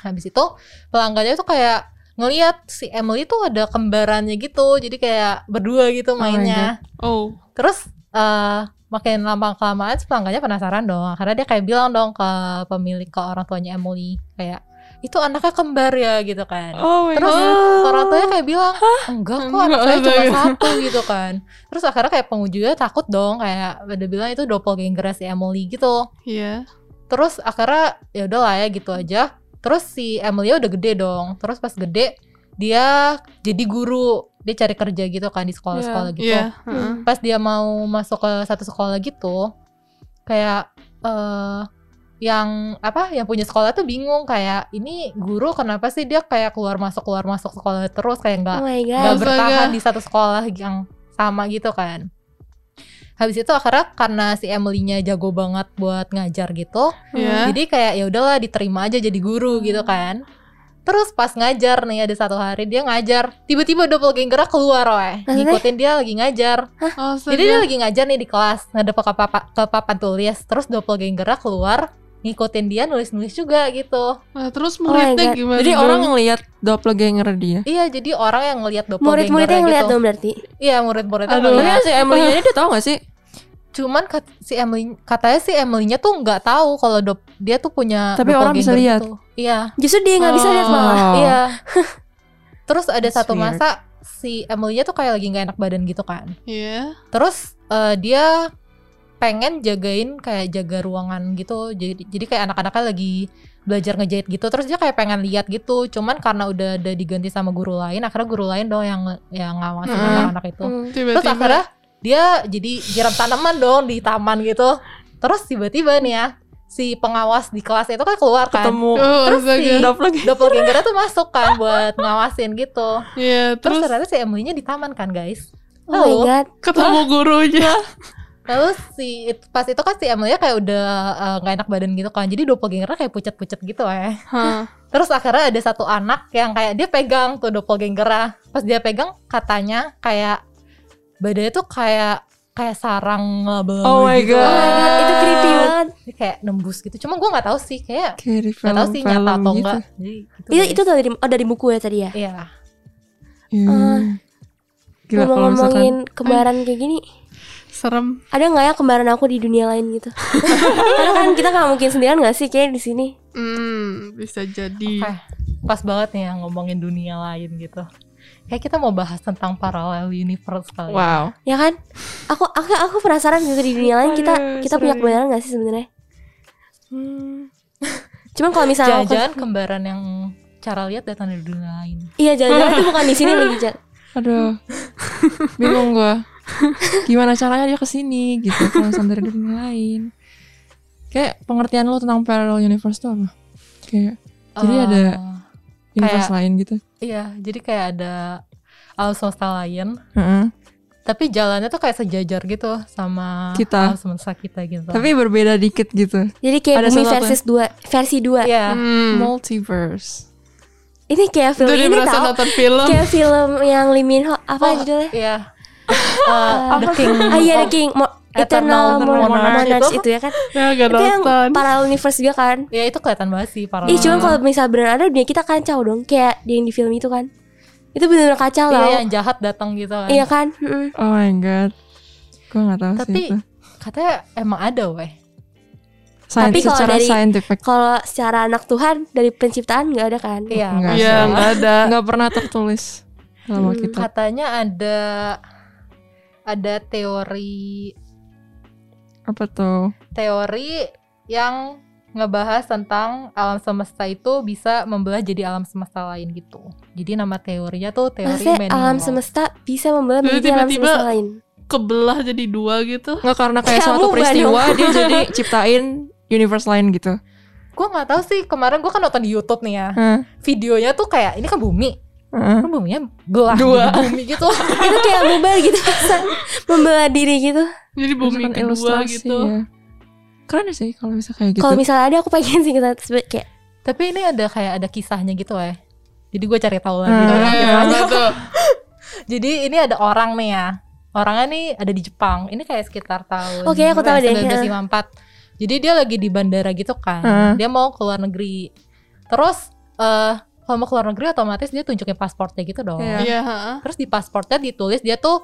Habis itu pelanggannya tuh kayak ngelihat si Emily tuh ada kembarannya gitu, jadi kayak berdua gitu my mainnya. Oh. terus eh makin lama kelamaan si pelanggannya penasaran dong, karena dia kayak bilang dong ke pemilik ke orang tuanya Emily kayak itu anaknya kembar ya gitu kan. Oh Terus God. orang tuanya kayak bilang enggak kok anak Enggak, saya cuma enggak. satu gitu kan terus akhirnya kayak pengunjungnya takut dong kayak pada bilang itu doppelganger si Emily gitu Iya. terus akhirnya ya udahlah ya gitu aja terus si Emily udah gede dong terus pas gede dia jadi guru dia cari kerja gitu kan di sekolah-sekolah gitu Iya. heeh. pas dia mau masuk ke satu sekolah gitu kayak eh yang apa yang punya sekolah tuh bingung kayak ini guru kenapa sih dia kayak keluar masuk keluar masuk sekolah terus kayak nggak Oh nggak. Astaga. bertahan di satu sekolah yang sama gitu kan habis itu akhirnya karena si Emily-nya jago banget buat ngajar gitu Iya. jadi kayak ya udahlah diterima aja jadi guru gitu kan terus pas ngajar nih ada satu hari dia ngajar tiba-tiba doppelganger keluar weh Maksudnya? ngikutin dia lagi ngajar Oh, jadi dia lagi ngajar nih di kelas ngadep ke, papa, ke papan tulis terus doppelganger keluar ngikutin dia nulis-nulis juga gitu Nah, terus Oh muridnya God. gimana? Jadi dong? orang ngelihat doppelganger dia. iya jadi orang yang ngelihat doppelganger Murid-muridnya yang lihat gitu. dong berarti. iya murid-muridnya Aduh. Si Emily ini dia tahu gak sih? Cuman kat- si Emily katanya si Emily-nya tuh nggak tahu kalau dop- dia tuh punya Tapi orang bisa lihat. gitu. iya Justru dia nggak bisa lihat Oh. malah. Iya. Terus ada That's satu weird. masa si Emily-nya tuh kayak lagi nggak enak badan gitu kan. Iya. Terus eh, dia pengen jagain kayak jaga ruangan gitu. Jadi jadi kayak anak-anaknya lagi belajar ngejahit gitu. Terus dia kayak pengen lihat gitu. Cuman karena udah ada diganti sama guru lain, akhirnya guru lain dong yang yang ngawasin Hmm. anak-anak itu. Hmm. Terus Tiba-tiba. akhirnya dia jadi jiram tanaman dong di taman gitu. terus tiba-tiba nih ya si pengawas di kelas itu kan keluar kan Ketemu Oh, terus astaga. si doppelgangernya tuh masuk kan buat ngawasin gitu Iya, terus, terus ternyata si Emily-nya di taman kan guys Oh my god. ketemu gurunya. lalu si pas itu kan si Emily kayak udah eh, nggak enak badan gitu kan jadi doppelgangernya kayak pucet-pucet gitu ya Hah. Terus akhirnya ada satu anak yang kayak dia pegang tuh doppelganger Pas dia pegang katanya kayak badannya tuh kayak kayak sarang ngebel Oh my gitu. God. Oh my god, itu creepy banget. Dia kayak nembus gitu. Cuma gue nggak tahu sih kayak nggak tahu sih nyata atau gitu. enggak. Jadi gitu Itu itu dari oh dari buku ya tadi ya. Iya. Iya. Ah. Gila kalau misalkan Ngomong-ngomongin kembaran kayak gini, Serem. ada nggak ya kembaran aku di dunia lain gitu? Karena kan kita nggak mungkin sendirian nggak sih kayak di sini. Hmm, bisa jadi. Oke. Pas banget nih ya ngomongin dunia lain gitu. Kayak kita mau bahas tentang parallel universe kali. ya. Wow. Ya kan? Aku aku aku penasaran gitu di dunia lain kita Aduh, kita punya seru. kembaran nggak sih sebenarnya? Hmm. Cuman kalau misalnya aku- Jangan-jangan kembaran yang cara lihat datang dari dunia lain. iya jangan-jangan itu bukan di sini lagi Jal. Aduh. Bingung gua. Gimana caranya dia ke sini gitu kalau dari dunia lain. Kayak pengertian lo tentang parallel universe tuh apa? Kayak Jadi Eh, ada universe kayak- lain gitu. Iya, jadi kayak ada alam semesta lain Heeh. tapi jalannya tuh kayak sejajar gitu sama Kita. alam semesta kita gitu. Tapi berbeda dikit gitu. Jadi kayak Ada bumi versus dua versi dua. Iya. Hmm. Multiverse. Ini kayak film Jadi ini tau nonton film. Kayak film yang Lee Min Ho apa Oh, judulnya? Iya. Uh, The King. Ah iya The King Mo- Eternal Eternal Monarch Monarch itu. itu ya kan? Ya gak Itu yang parallel universe juga kan? Ya itu kelihatan banget sih paralel. Ih cuman kalau misal beneran ada dunia kita kacau dong Kayak yang di film itu kan Itu bener-bener kacau Iya, lah yang jahat datang gitu kan. Iya kan Mm. Oh my god. Gue gak tahu Tapi sih itu. katanya emang ada weh. Scien- Tapi kalau secara dari- scientific Kalau secara anak Tuhan Dari penciptaan nggak ada kan Iya. Enggak Iya, sih. nggak ada. nggak pernah tertulis Hmm. Alkitab. Katanya ada ada teori Apa tuh? teori yang ngebahas tentang alam semesta itu bisa membelah jadi alam semesta lain gitu. Jadi nama teorinya tuh teori Maksudnya alam semesta Bisa membelah Jadi menjadi alam semesta lain Kebelah jadi dua gitu. Nggak karena kayak Kayak suatu peristiwa dong. dia jadi ciptain universe lain gitu. Gue nggak tahu sih kemarin gue kan nonton di YouTube nih ya. Hah? Videonya tuh kayak ini kan bumi, Kan buminya belah Dua. bumi gitu. Itu kayak mobile gitu Membelah diri gitu Jadi bumi kedua gitu. ya. Keren sih kalau bisa kayak gitu. Kalau misalnya ada aku pengen sih kita sebut kayak Tapi ini ada kayak ada kisahnya gitu ya. Jadi gue cari tahu lagi. Hmm. Iya, betul. Jadi ini ada orang nih ya. Orangnya nih ada di Jepang. Ini kayak sekitar tahun Oke, aku tahu deh. 1954. Jadi dia lagi di bandara gitu kan. Heeh. Dia mau keluar negeri. Terus eh kalau mau keluar negeri otomatis dia tunjukin pasportnya gitu dong. Iya. Iya, heeh. Terus di pasportnya ditulis dia tuh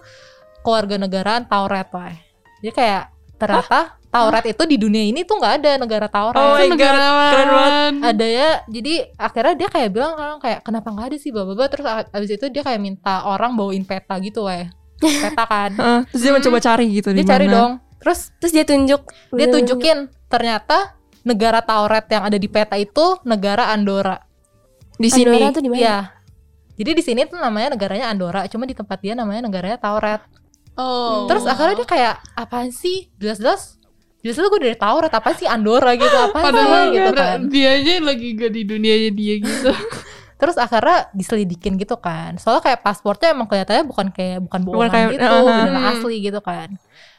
keluarga negaraan Tauret lah. Jadi kayak ternyata Tauret itu di dunia ini tuh nggak ada negara Tauret. Oh my God, keren banget. ada ya jadi akhirnya dia kayak bilang kan kayak kenapa nggak ada sih bla. terus abis itu dia kayak minta orang bawain peta gitu weh peta kan Heeh, terus dia mencoba cari gitu dia di cari dong terus Terus dia tunjuk dia tunjukin ternyata negara Tauret yang ada di peta itu negara Andorra di sini. Andorra tuh di mana? Iya. Jadi di sini tuh namanya negaranya Andorra, cuma di tempat dia namanya negaranya Tauret. Oh. Terus akhirnya dia kayak apaan sih? Jelas-jelas jelas-jelas gue dari Tauret, apa sih Andorra gitu, apa Padahal sih gitu kan. dia aja lagi gak di dunianya dia gitu. Terus akhirnya diselidikin gitu kan. Soalnya kayak pasportnya emang kelihatannya bukan kayak bukan bohongan kayak- gitu, uh-huh. beneran Hmm. asli gitu kan.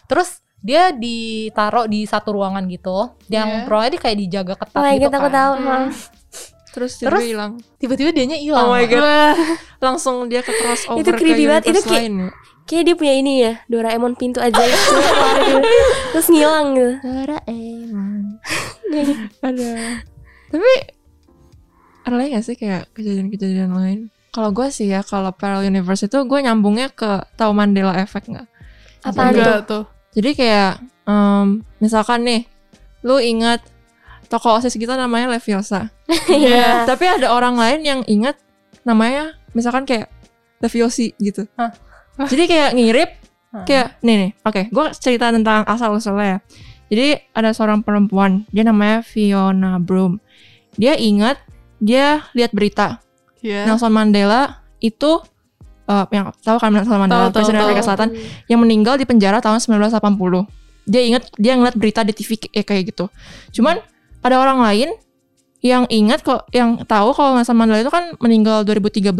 Terus dia ditaruh di satu ruangan gitu, yang Iya. ruangannya dia kayak dijaga ketat Oh gitu aku kan. tahu Hmm. Terus Terus dia hilang. Tiba-tiba dianya hilang. Oh my God. Wah, Langsung dia ke crossover Itu creepy ke banget, itu kayak- lain ya. Kayak dia punya ini ya Doraemon pintu ajaib gitu. Terus ngilang gitu Ada. Tapi ada lagi gak sih kayak kejadian-kejadian lain? Kalau gue sih ya, kalau parallel universe itu gue nyambungnya ke tahu Mandela Effect nggak? Apaan tuh? enggak tuh. Jadi kayak em, misalkan nih, lu ingat tokoh osis kita namanya Leviosa. Iya Tapi ada orang lain yang ingat namanya misalkan kayak Leviosi gitu. Hah? Jadi kayak ngirip kayak nih nih. Oke, gue cerita tentang asal usulnya ya. Jadi ada seorang perempuan, dia namanya Fiona Broom. Dia ingat dia lihat berita Iya. Nelson Mandela itu eh, yang tahu kan Nelson Mandela tahu, presiden tahu. Afrika Selatan yang meninggal di penjara tahun 1980. dia inget dia ngeliat berita di TV kayak kayak gitu cuman ada orang lain yang ingat kok yang tahu kalau Nelson Mandela itu kan meninggal 2013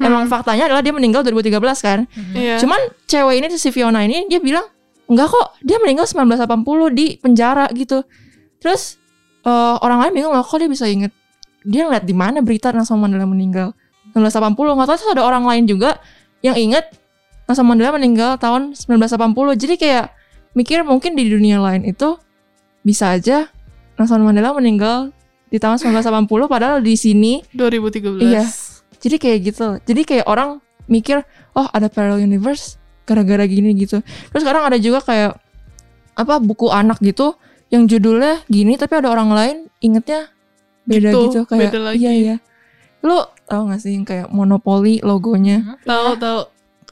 emang faktanya adalah dia meninggal 2013 kan? Iya. Cuman cewek ini si Fiona ini dia bilang enggak kok dia meninggal 1980 di penjara gitu. Terus eh, orang lain bingung kok dia bisa inget dia ngeliat di mana berita Nelson Mandela meninggal? 1980 nggak tahu. Terus ada orang lain juga yang inget Nelson Mandela meninggal tahun 1980 jadi kayak mikir mungkin di dunia lain itu bisa aja Nelson Mandela meninggal di tahun 1980 padahal di sini 2013. Iya. jadi kayak gitu jadi kayak orang mikir oh ada parallel universe gara-gara gini gitu terus sekarang ada juga kayak apa buku anak gitu yang judulnya gini tapi ada orang lain ingetnya beda Gitu, gitu, kayak beda lagi. iya iya lu tau gak sih yang kayak monopoli logonya Mhm. Tahu tahu.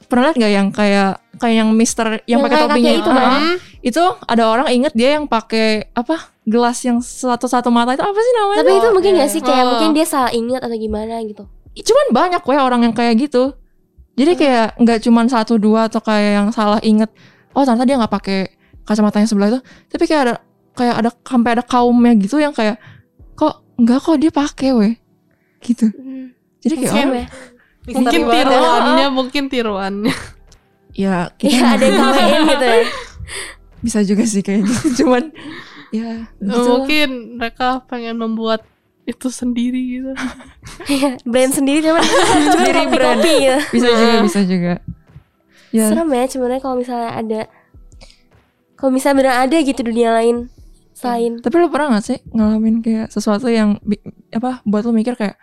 pernah liat gak yang kayak kayak yang Mister yang Yang pakai topinya itu, ah. itu ada orang inget dia yang pakai apa gelas yang satu satu mata itu apa sih namanya Tapi itu mungkin gak sih kayak Oh. mungkin dia salah ingat atau gimana gitu. cuman banyak ya orang yang kayak gitu jadi kayak nggak cuman satu dua atau kayak yang salah inget oh ternyata dia nggak pakai kacamata yang sebelah itu tapi kayak ada kayak ada sampai ada kaumnya gitu yang kayak kok nggak kok dia pakai weh gitu Hmm. jadi kayak oh, ya. Mungkin ya. tiruannya, mungkin tiruannya. ya kita Iya ada yang gitu ya. bisa juga sih kayak gitu cuman ya gitu lah. Mungkin mereka pengen membuat itu sendiri gitu. Iya, brand sendiri cuman cuman Sendiri brand. kopi gitu. bisa juga bisa juga ya Serem ya sebenarnya kalau misalnya ada kalau misalnya benar ada gitu dunia lain selain tapi lo pernah gak sih ngalamin kayak sesuatu yang apa buat lo mikir kayak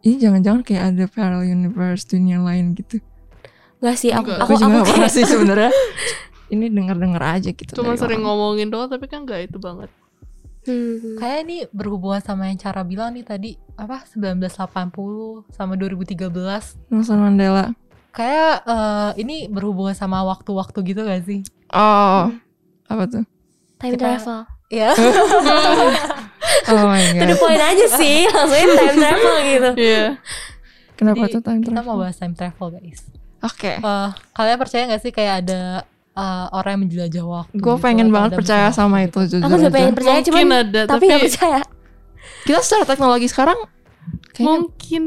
ini jangan-jangan kayak ada parallel universe dunia lain gitu Enggak sih aku Enggak. aku Gue juga aku gak pernah kayak sih sebenarnya. Ini denger-denger aja gitu. Cuma sering orang. ngomongin doang tapi kan nggak itu banget. Hmm. Kayak ini berhubungan sama yang cara bilang nih tadi apa 1980 sama 2013. Nelson Mandela. Kayak eh, ini berhubungan sama waktu-waktu gitu gak sih? Oh, apa tuh? time Kita- travel. Ya. Oh my god. point aja sih, langsungnya time travel gitu. Iya. Kenapa Jadi, tuh time Kita travel? mau bahas time travel guys. Oke. Eh, kalian percaya gak sih kayak ada eh, orang yang menjelajah waktu? Gue gitu, pengen banget percaya sama waktu itu gitu? jujur Aku juga pengen percaya Mungkin cuman ada tapi nggak percaya. Kita secara teknologi sekarang kayaknya Mungkin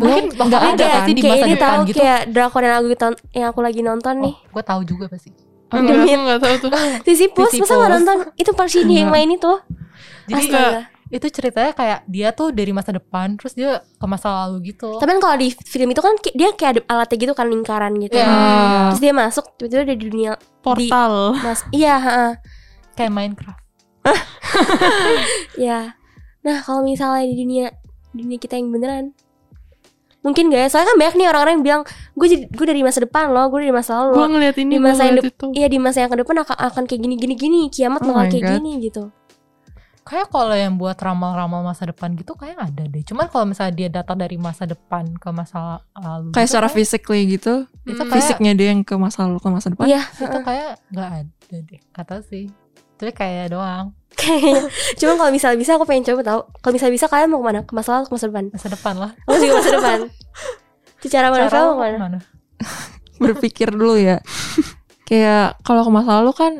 Mungkin Belum- nggak ada gak kan? sih di masa depan tahu gitu? kayak drakor yang aku yang aku lagi nonton nih. Oh, gue tahu juga pasti. enggak, aku nggak tahu tuh. Sisyphus, masa nggak nonton? Itu Parshini yang Enggak. main itu. Jadi Astaga. Itu ceritanya kayak dia tuh dari masa depan terus dia ke masa lalu gitu. Tapi kan kalau di film itu kan dia kayak ada alatnya gitu kan lingkaran gitu. Iya. Terus dia masuk tiba-tiba ada di dunia Portal. mas. Iya, heeh. kayak Minecraft. Iya. Nah, kalau misalnya di dunia dunia kita yang beneran mungkin gak ya? Soalnya kan banyak nih orang-orang yang bilang gue jadi gue dari masa depan loh, gue dari masa lalu. Gue ngeliat ini, Di masa yang. Iya di masa yang ke depan akan, akan kayak gini gini gini, kiamat Oh bakal kayak God. gini gitu. Kayak kalau yang buat ramal-ramal masa depan gitu kayak ada deh. Cuman kalau misalnya dia datang dari masa depan ke masa lalu kayak gitu secara kayak- physically gitu. itu Hmm. kayak Fisiknya dia yang ke masa lalu ke masa depan. Iya, itu kayak nggak ada deh kata sih. Tapi kayak doang kayaknya. Cuma kalau misal bisa aku pengen coba tahu. Kalau misal bisa kalian mau ke mana? Ke masa lalu, ke masa depan? masa depan lah. Aku juga masa depan. Secara mana Cara mau ke mana? ke mana? Berpikir dulu ya. kayak kalau ke masa lalu kan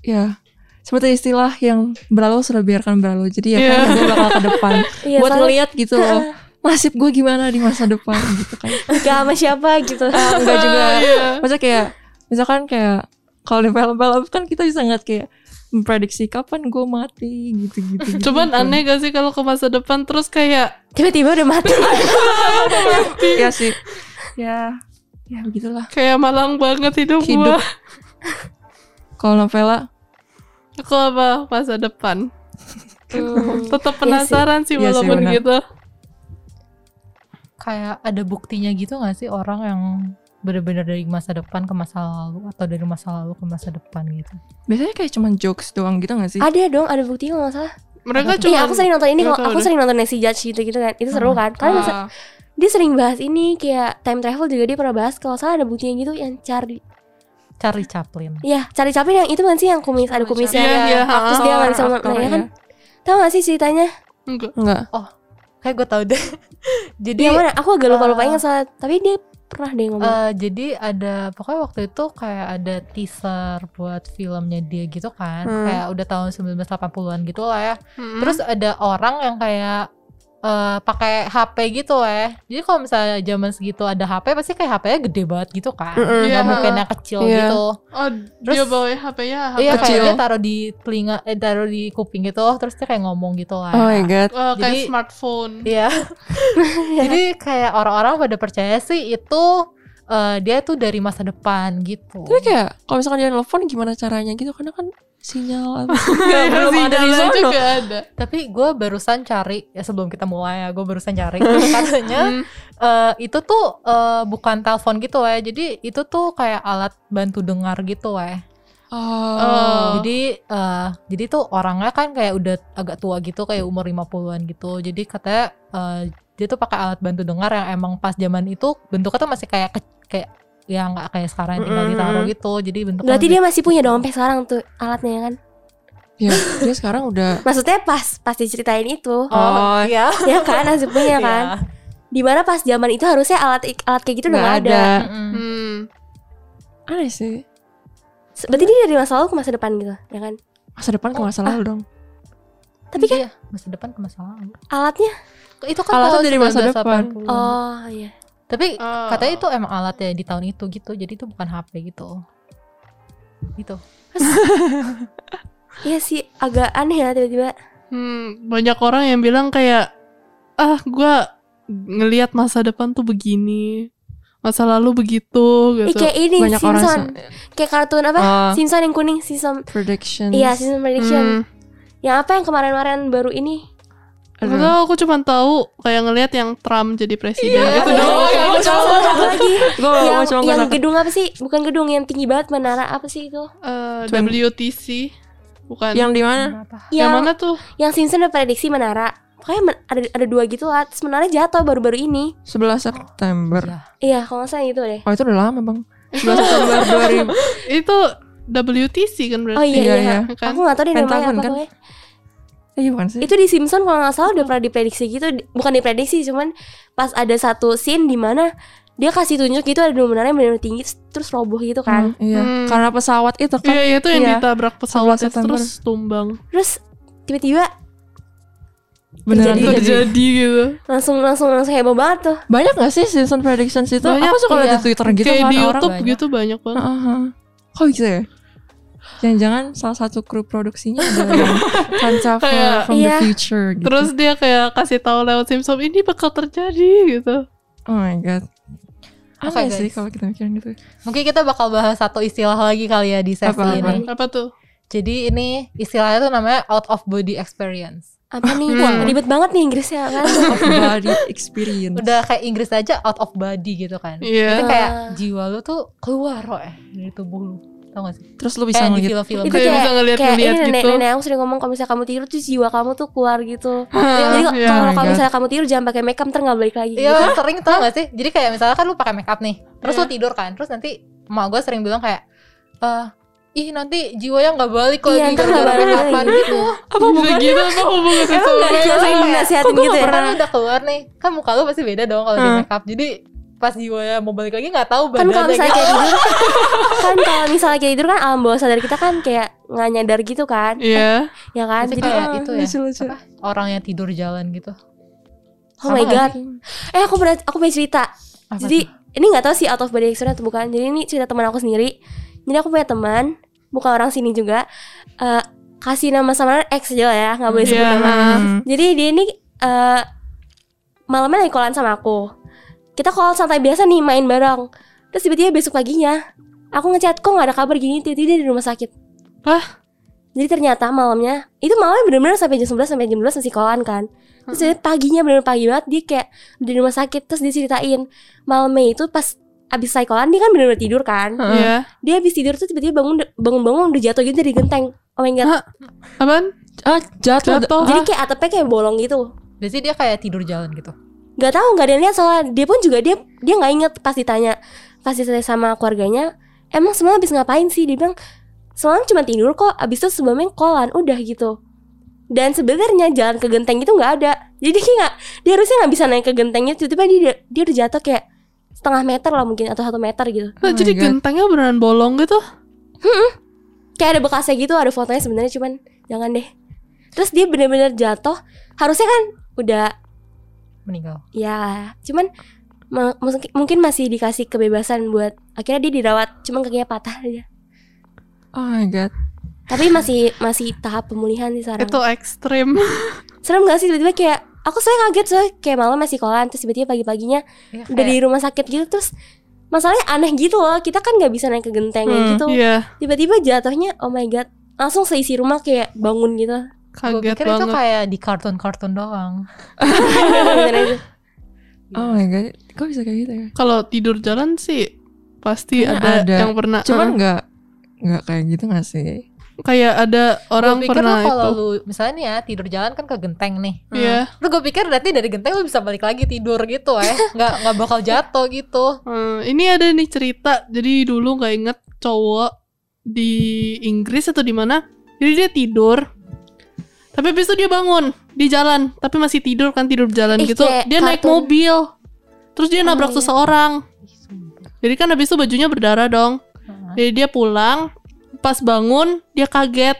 ya seperti istilah yang berlalu sudah biarkan berlalu. Jadi ya kan Iya. gue bakal ke depan Iya, buat ngeliat gitu loh. Nasib gue gimana di masa depan gitu kan. nikah sama siapa gitu. Ah, enggak juga. Iya. Maksudnya kayak misalkan kayak kalau di film-film kan kita bisa ngeliat kayak memprediksi kapan gue mati gitu-gitu. gitu. Cuman aneh gak sih kalau ke masa depan terus kayak Tiba-tiba udah mati. ya sih. Ya, ya begitulah. kayak malang banget hidup, Hidup. gua. Kalau novela Aku apa masa depan. Hmm. Tetap penasaran sih Iya sih, walaupun gitu. Kayak ada buktinya gitu gak sih orang yang bener-bener dari masa depan ke masa lalu atau dari masa lalu ke masa depan gitu. biasanya kayak cuman jokes doang gitu gak sih? ada dong, ada bukti kalau nggak salah. Mereka Iya, cuma Iya, aku sering nonton ini kalau aku deh. sering nonton Nancy Judge gitu gitu kan. Itu seru Hmm. kan? Kalian masa- Ah, dia sering bahas ini kayak time travel juga dia pernah bahas kalau salah ada buktinya gitu yang cari Charlie Chaplin. Iya, cari Chaplin yang itu kan sih yang kumis ada kumisnya. Iya, iya, Terus dia ah, nggak bisa aktor, nah, ya iya. kan? Tahu gak sih ceritanya? enggak. Enggak. Kayak gue tau deh. Jadi yang mana? Aku agak lupa lupa eh, ingat soalnya. Tapi dia pernah deh ngomong. Eh, jadi ada pokoknya waktu itu kayak ada teaser buat filmnya dia gitu kan Hmm. kayak udah tahun 1980-an gitu lah ya Mm-mm. terus ada orang yang kayak eh, pakai HP gitu ya jadi kalau misalnya zaman segitu ada HP pasti kayak HP-nya gede banget gitu kan nggak Iya. mungkin yang kecil Iya. gitu oh terus- dia bawa HP-nya HP iya kayak Kecil. dia taruh di telinga eh taruh di kuping gitu terus dia kayak ngomong gitu lah Oh my god. Oh, kayak Jadi- smartphone. Iya. Jadi kayak orang-orang pada percaya sih itu eh, dia tuh dari masa depan gitu. Tapi kayak kalau misalkan dia nelfon gimana caranya gitu karena kan sinyal apa Iya, belum ada di sinyalnya sana. juga ada. Tapi gue barusan cari ya sebelum kita mulai ya, gue barusan cari katanya Hmm. eh, itu tuh eh, bukan telepon gitu ya. Jadi itu tuh kayak alat bantu dengar gitu ya. Oh. Jadi eh, jadi tuh orangnya kan kayak udah agak tua gitu kayak umur 50-an gitu. Jadi katanya eh, dia tuh pakai alat bantu dengar yang emang pas zaman itu bentuknya tuh masih kayak ke- kayak ya nggak kayak sekarang yang tinggal ditaruh gitu. Jadi bentuknya Berarti lebih- dia masih punya dong sampai sekarang tuh alatnya ya kan? Ya, dia sekarang udah Maksudnya pas pas diceritain itu, Oh, Oh, iya. ya kan masih punya Iya. kan? Di mana pas zaman itu harusnya alat alat kayak gitu udah nggak ada. ada. Hmm. Aneh sih. Berarti dia dari masa lalu ke masa depan gitu, ya kan? Masa depan ke masa lalu dong. Tapi kan Iya, masa depan ke masa lalu. alatnya, Itu kan Alatnya dari masa depan. 1980. oh iya. Tapi Oh. katanya itu emang alatnya di tahun itu gitu. Jadi itu bukan HP gitu. Gitu. Iya sih agak aneh ya tiba-tiba. Hmm, banyak orang yang bilang kayak ah gua ngelihat masa depan tuh begini, masa lalu begitu Eh, gitu. kayak ini Banyak orang Simpson, se- kayak kartun apa? Oh. Simpson yang kuning, Simpson. predictions. Iya, Simpson prediction. Hmm. Yang apa yang kemarin-kemarin baru ini? Aduh. Nggak tahu, aku cuma tahu kayak ngelihat yang Trump jadi presiden Iya, gitu iya, doang. iya, Aku cuma Sama satu lagi Gue yang, cuma yang gedung apa sih? Bukan gedung yang tinggi banget menara apa sih itu? Eh, Twen- WTC bukan. Yang di mana? Yang Yang mana tuh? yang Simpson udah prediksi menara. Pokoknya men- ada ada dua gitu lah. Terus menara jatuh baru-baru ini. 11 September. Iya. Iya, kalau nggak salah gitu deh. Oh itu udah lama bang. 11 September 2000. Itu WTC kan berarti. Oh iya Iya, iya. iya. Kan? Aku nggak tahu deh namanya apa kan? pokoknya. Eh, iya bukan sih? Itu di Simpson kalau nggak salah udah pernah diprediksi gitu. Bukan diprediksi, cuman pas ada satu scene di mana dia kasih tunjuk gitu ada dua menara yang benar tinggi terus roboh gitu kan. Hmm, iya. Hmm. Karena pesawat itu kan. Iya, iya itu yang Iya. ditabrak pesawat 11 September. terus tumbang. Terus tiba-tiba Beneran Terjadi. terjadi. Gitu. langsung langsung langsung heboh banget tuh. Banyak gak sih Simpson predictions itu? Banyak, Aku suka lihat iya. di Twitter gitu kayak kan di orang. YouTube banyak. gitu banyak banget. Heeh. Kok gitu ya? Jangan-jangan salah satu kru produksinya ada yang Kanca from, Iya. the future gitu. Terus dia kayak kasih tahu lewat Simpson ini bakal terjadi gitu. oh my god. Oke, Aneh sih guys. kalau kita mikirin gitu. Mungkin kita bakal bahas satu istilah lagi kali ya di sesi Apa, apa? ini. Apa tuh? Jadi ini istilahnya tuh namanya out of body experience. Apa nih? Hmm. Wah, ribet banget nih Inggrisnya kan. Of body experience. Udah kayak Inggris aja out of body gitu kan. Iya. Itu kayak jiwa lu tuh keluar loh eh dari tubuh lu. Tau gak sih? Terus lu bisa di ngeliat film-film. itu Kayak kayak bisa ngeliat-ngeliat kayak ini nenek gitu. nenek aku sering ngomong kalau misalnya kamu tidur tuh jiwa kamu tuh keluar gitu. Iya, Jadi iya. kalau Oh my kalau God. misalnya kamu tidur jangan pakai makeup ntar nggak balik lagi. Iya gitu. sering tau gak sih? Jadi kayak misalnya kan lu pakai make up nih, terus Iya. lu tidur kan, terus nanti emak gue sering bilang kayak, eh ih nanti jiwanya nggak balik lagi Iya, ntar nggak gara-gara balik lagi. gitu. apa Bisa gitu apa hubungannya sama nggak makeup? sering dinasihatin Kok gue gitu ya? pernah lu udah keluar nih, kan muka lu pasti beda dong kalau di Hmm. make up. Jadi pas jiwanya mau balik lagi nggak tahu Kan kalau misalnya kayak tidur kan kalau misalnya kayak tidur kan alam bawah sadar kita kan kayak nggak nyadar gitu kan. Iya. Ya kan? Jadi kayak itu ya. Apa? Orang yang tidur jalan gitu. oh my Sama god. Eh aku pernah aku punya cerita. Apa Jadi ini nggak tahu sih out of body experience atau bukan. Jadi ini cerita teman aku sendiri. Jadi aku punya teman, bukan orang sini juga. eh kasih nama sama X aja lah ya, nggak boleh sebut Iya. nama. Jadi dia ini eh malamnya lagi callan sama aku. Kita call santai biasa nih main bareng. Terus tiba-tiba besok paginya aku ngechat kok nggak ada kabar gini tiba-tiba dia di rumah sakit. Hah? Jadi ternyata malamnya itu malamnya bener-bener sampai jam 11 sampai jam 12 masih callan kan. Terus dia paginya bener pagi banget dia kayak di rumah sakit terus dia ceritain malamnya itu pas abis callan dia kan bener-bener tidur kan. Heeh. Iya. Dia habis tidur tuh tiba-tiba bangun bangun-bangun udah jatuh gitu dari genteng. Oh my god. Hah? Apaan? Ah jatuh. Jatuh. Jadi kayak atapnya kayak bolong gitu. Berarti dia kayak tidur jalan gitu. Nggak tahu nggak ada yang lihat soalnya dia pun juga dia dia nggak inget pas ditanya pas ditanya sama keluarganya emang semalam habis ngapain sih dia bilang semalam cuma tidur kok abis itu sebelumnya kolan udah gitu dan sebenarnya jalan ke genteng itu nggak ada jadi dia nggak dia harusnya nggak bisa naik ke gentengnya tiba-tiba dia dia udah jatuh kayak setengah meter lah mungkin atau satu meter gitu. Nah, Oh jadi God. gentengnya beneran bolong gitu. Kayak ada bekasnya gitu, ada fotonya sebenarnya cuman jangan deh. Terus dia bener-bener jatuh. Harusnya kan udah meninggal. ya, cuman ma- mungkin- masih dikasih kebebasan buat akhirnya dia dirawat, cuman kakinya patah aja. Oh my god. Tapi masih masih tahap pemulihan sih sekarang. Itu ekstrim. Serem gak sih tiba-tiba kayak aku saya kaget soalnya kayak malam masih kolan terus tiba-tiba pagi-paginya Ya, udah di rumah sakit gitu terus masalahnya aneh gitu loh kita kan nggak bisa naik ke genteng Hmm, gitu Iya, tiba-tiba jatuhnya oh my god langsung seisi rumah kayak bangun gitu kaget pikir itu banget. kayak di kartun-kartun doang. Itu. Oh my god. Kok bisa kayak gitu ya? Kalau tidur jalan sih pasti ada, ada. yang pernah. Cuman uh, nggak nggak kayak gitu gak sih? kayak ada orang Gue pikir pernah kalau itu. lu misalnya nih ya tidur jalan kan ke genteng nih. Iya. Terus gue pikir nanti dari genteng lu bisa balik lagi tidur gitu eh. Nggak nggak bakal jatuh gitu. Hmm, ini ada nih cerita. Jadi dulu nggak inget cowok di Inggris atau di mana. Jadi dia tidur. Tapi habis itu dia bangun di jalan, tapi masih tidur kan tidur jalan Ih, gitu. Dia naik kartun. mobil. Terus dia Oh, nabrak iya. seseorang. Jadi kan habis itu bajunya berdarah dong. Heeh. Jadi dia pulang, pas bangun dia kaget.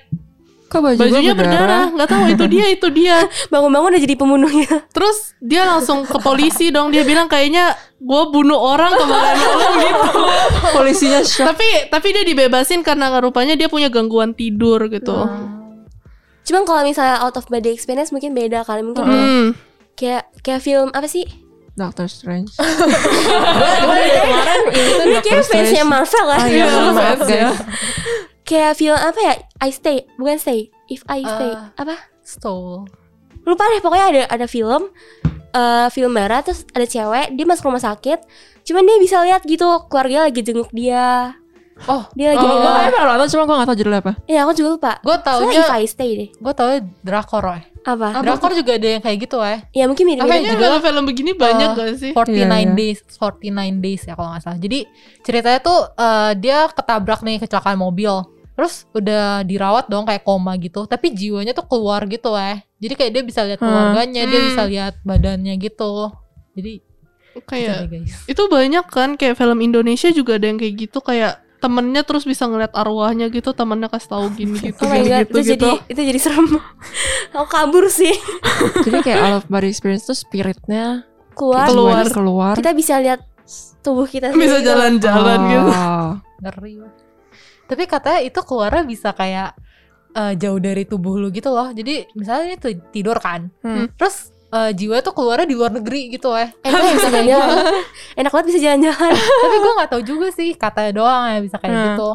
Kok baju Bajunya gua berdarah. Nggak tahu itu dia, itu dia. bangun-bangun udah jadi pembunuh gitu Terus dia langsung ke polisi dong. Dia bilang kayaknya gue bunuh orang kemarin malam gitu. Polisinya shock. tapi tapi dia dibebasin karena rupanya dia punya gangguan tidur gitu. Cuman kalau misalnya out of body experience mungkin beda kali mungkin Hmm. kayak kayak film apa sih Doctor Strange. Gue dari kemarin itu ini kayak fansnya Marvel lah Ah iya, Iya, maaf fans guys. kayak film apa ya I Stay bukan Stay If I Stay Eh. apa Stole. lupa deh pokoknya ada ada film eh film barat terus ada cewek dia masuk rumah sakit cuman dia bisa lihat gitu keluarga lagi jenguk dia Oh, dia lagi Oh, gue megang kayaknya pernah nonton cuma gue gak tau judulnya apa. ya aku juga lupa gue Soalnya taunya If I Stay deh gue taunya drakor eh. apa Drakor juga ada yang kayak gitu eh. ya mungkin mirip Kayaknya judulnya? film-film begini banyak Eh, gak sih? 49 Iya, iya. days, 49 days ya kalau nggak salah. Jadi ceritanya tuh eh, dia ketabrak nih kecelakaan mobil. Terus udah dirawat dong kayak koma gitu, tapi jiwanya tuh keluar gitu eh. Jadi kayak dia bisa lihat Hmm. keluarganya, dia Hmm. bisa lihat badannya gitu. Jadi Kayak guys. itu banyak kan kayak film Indonesia juga ada yang kayak gitu kayak temennya terus bisa ngeliat arwahnya gitu temennya kasih tahu gini gitu Oh my gini god, gitu itu gitu. jadi itu jadi serem. Aku kabur sih. Jadi kayak out of body experience tuh spiritnya Keluar, Keluar. keluar. kita bisa lihat tubuh kita bisa sendiri. jalan-jalan gitu. Oh. Ngeri. wah. Tapi katanya itu keluarnya bisa kayak eh, jauh dari tubuh lu gitu loh. Jadi misalnya itu tidur kan, Hmm. terus eh, jiwa tuh keluarnya di luar negeri gitu eh. Eh, kita bisa jalan-jalan. Enak banget bisa jalan-jalan. tapi gue nggak tahu juga sih katanya doang ya bisa kayak Hmm. gitu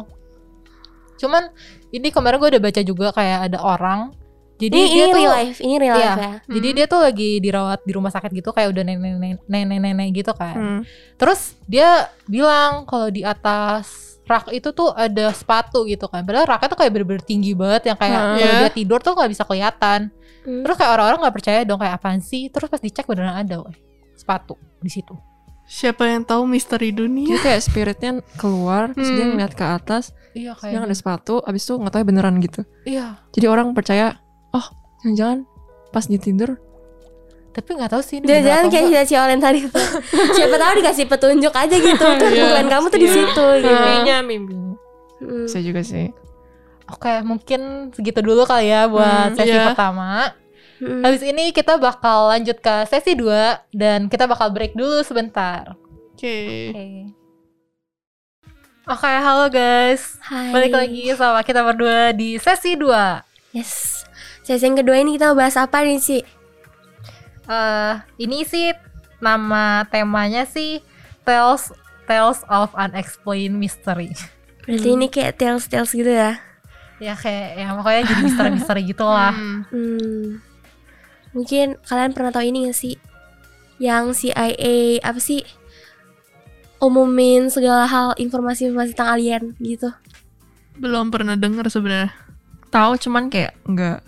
cuman ini kemarin gue udah baca juga kayak ada orang jadi Ini dia ini tuh real life, ini real Iya. life ya. jadi dia tuh lagi dirawat di rumah sakit gitu kayak udah nenek nenek nenek gitu kan Hmm. terus dia bilang kalau di atas rak itu tuh ada sepatu gitu kan padahal raknya tuh kayak bener-bener tinggi banget yang kayak Hmm. kalau Iya. dia tidur tuh nggak bisa kelihatan Hmm. terus kayak orang-orang nggak percaya dong kayak apaan sih terus pas dicek beneran ada woy, sepatu di situ Siapa yang tahu misteri dunia? Jadi kayak spiritnya keluar, terus dia Hmm. ngeliat ke atas, iya dia ada kayak sepatu, abis itu nggak tahu beneran gitu. iya Jadi orang percaya, oh jangan-jangan pas ditidur tapi nggak tahu sih Jangan-jangan atau kayak si Olen tadi tuh. Siapa tahu dikasih petunjuk aja gitu. Tuh Iya. bukan kamu tuh di Iya. situ gitu. Kayaknya mimpi. Hmm. Bisa juga sih. Oke, mungkin segitu dulu kali ya buat Hmm, sesi iya. pertama. Hmm. Habis ini kita bakal lanjut ke sesi 2 dan kita bakal break dulu sebentar. Oke. Oke. Oke, halo guys. Hai. Balik lagi sama kita berdua di sesi 2. Yes. Sesi yang kedua ini kita mau bahas apa nih sih? Eh, ini sih nama temanya sih Tales Tales of Unexplained Mystery. Berarti ini kayak tales tales gitu ya. ya kayak ya pokoknya jadi misteri-misteri gitu lah. Hmm. Hmm. Mungkin kalian pernah tahu ini gak sih? Yang CIA apa sih? Umumin segala hal informasi-informasi tentang alien gitu. Belum pernah dengar sebenarnya. Tahu cuman kayak enggak.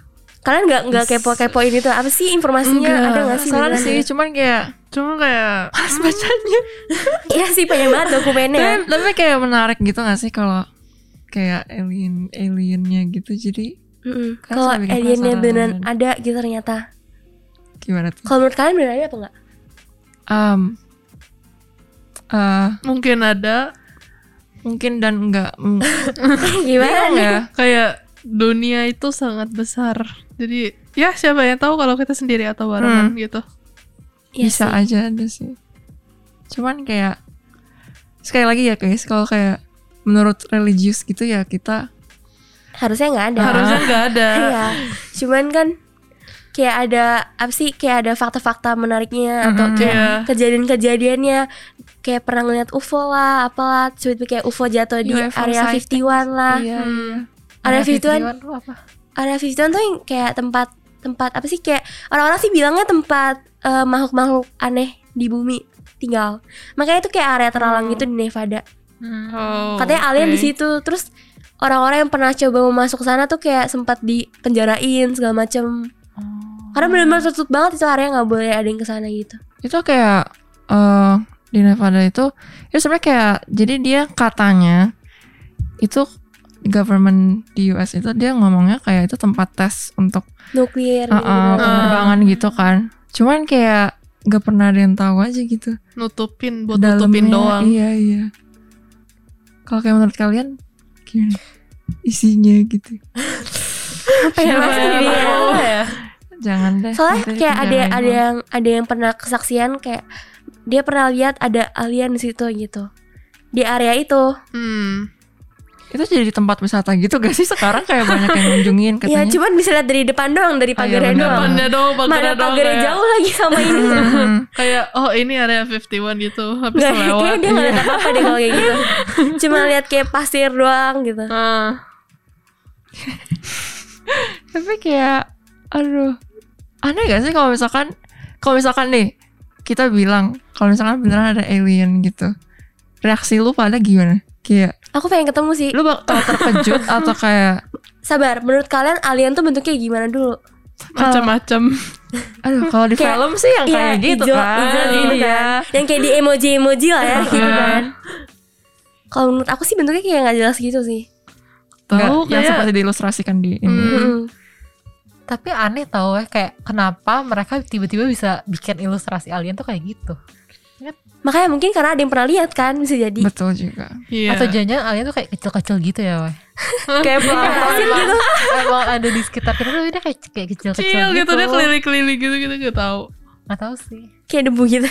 Kalian nggak nggak kepo-kepo ini tuh apa sih informasinya? Enggak. Ada nggak sih? Beneran sih, ya? cuman kayak Cuma kayak pas bacanya. Iya sih banyak banget dokumennya. ya. tapi, tapi kayak menarik gitu gak sih kalau kayak alien aliennya gitu jadi. Kan Kalau aliennya beneran ada gitu ternyata. gimana tuh? Kalau menurut kalian beneran ada apa enggak? Um, eh, Mungkin ada mungkin dan enggak mm, Gimana ya kayak dunia itu sangat besar. Jadi ya siapa yang tahu kalau kita sendiri atau barengan gitu. Iya bisa sih. aja ada sih cuman kayak sekali lagi ya guys kalau kayak menurut religius gitu ya kita Harusnya nggak ada. Harusnya nggak ada. Iya. Cuman kan kayak ada apa sih kayak ada fakta-fakta menariknya atau Mm-mm. kayak Iya. kejadian-kejadiannya kayak pernah ngeliat UFO lah apalah tiba-tiba kayak UFO jatuh di UFO area sighting. 51 lah iya, Hmm. Area 51 51 tuh apa? area 51 tuh yang kayak tempat tempat apa sih? Kayak orang-orang sih bilangnya tempat eh, makhluk-makhluk aneh di bumi tinggal. Makanya itu kayak area terlarang Hmm. gitu di Nevada. Oh, katanya alien di situ. Terus orang-orang yang pernah coba mau masuk ke sana tuh kayak sempat dipenjarain segala macem. Oh. karena benar-benar tertutup banget itu area nggak boleh ada yang ke sana gitu. Itu kayak eh di Nevada itu itu sebenarnya kayak jadi dia katanya itu government di US itu dia ngomongnya kayak itu tempat tes untuk nuklir uh, uh, gitu. penerbangan gitu kan cuman kayak nggak pernah ada yang tahu aja gitu nutupin buat nutupin Dalamnya, doang. iya iya kalau kayak menurut kalian gimana isinya gitu pengen Siapa masuk yang tahu? ya. jangan deh soalnya nanti kayak ada jangan ada yang ada yang pernah kesaksian kayak dia pernah lihat ada alien di situ gitu di area itu Hmm. Itu jadi tempat wisata gitu gak sih sekarang? Kayak banyak yang ngunjungin ya katanya. cuman bisa lihat dari depan doang dari iya, pagarnya doang. Depannya doang, mana pagarnya doang pagarnya kayak, jauh lagi sama ini. Hmm. kayak oh ini area 51 gitu habis Nggak, lewat. kayaknya dia nggak lihat apa apa deh kalau kayak gitu. Cuma lihat kayak pasir doang gitu. Ah, tapi kayak aduh. Aneh gak sih kalau misalkan kalau misalkan nih kita bilang kalau misalkan beneran ada alien gitu reaksi lu pada gimana? Kayak aku pengen ketemu sih lu bakal terkejut atau kayak sabar menurut kalian alien tuh bentuknya gimana dulu macam-macam. aduh kalau di Kayak- film sih yang Iya, kayak gitu hijau- kan hijau gitu iya kan. yang kayak di emoji emoji lah ya gitu Iya. kan kalau menurut aku sih bentuknya kayak nggak jelas gitu sih Tahu yang kayak seperti diilustrasikan di ini Hmm. Tapi aneh tau ya kayak kenapa mereka tiba-tiba bisa bikin ilustrasi alien tuh kayak gitu. Makanya mungkin karena ada yang pernah lihat kan bisa jadi betul juga Iya. Atau jangan alien tuh kayak kecil-kecil gitu ya, weh. kayak pasir gitu Emang ada di sekitar kita tuh dia kayak kayak kecil-kecil Kecil gitu. gitu dia keliling-keliling gitu gitu gak tahu. Nggak tahu sih. kayak debu gitu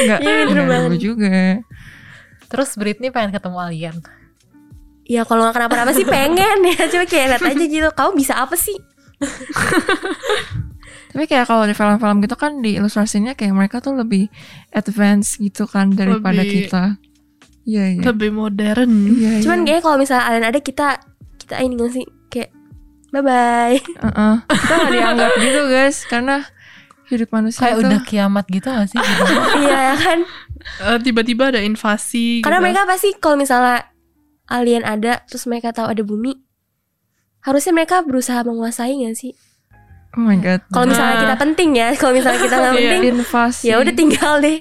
Enggak, Iya, dulu juga Terus Britney pengen ketemu alien. ya kalau nggak kenapa-napa sih pengen ya coba kayak lihat aja gitu kamu bisa apa sih Tapi kayak kalau di film-film gitu kan di ilustrasinya kayak mereka tuh lebih advance gitu kan daripada Lebih- kita. Iya iya. Lebih modern. Iya, cuman iya. kayaknya kalau misalnya alien ada kita kita ini nggak sih kayak bye bye Heeh. Kita nggak dianggap gitu guys karena hidup manusia Kayak itu udah kiamat gitu gak sih? Gitu. iya ya kan Eh, tiba-tiba ada invasi karena gitu. mereka pasti kalau misalnya alien ada terus mereka tahu ada bumi harusnya mereka berusaha menguasai nggak sih oh my god. kalau misalnya Nah. kita penting ya kalau misalnya kita nggak Iya. penting invasi. ya udah tinggal deh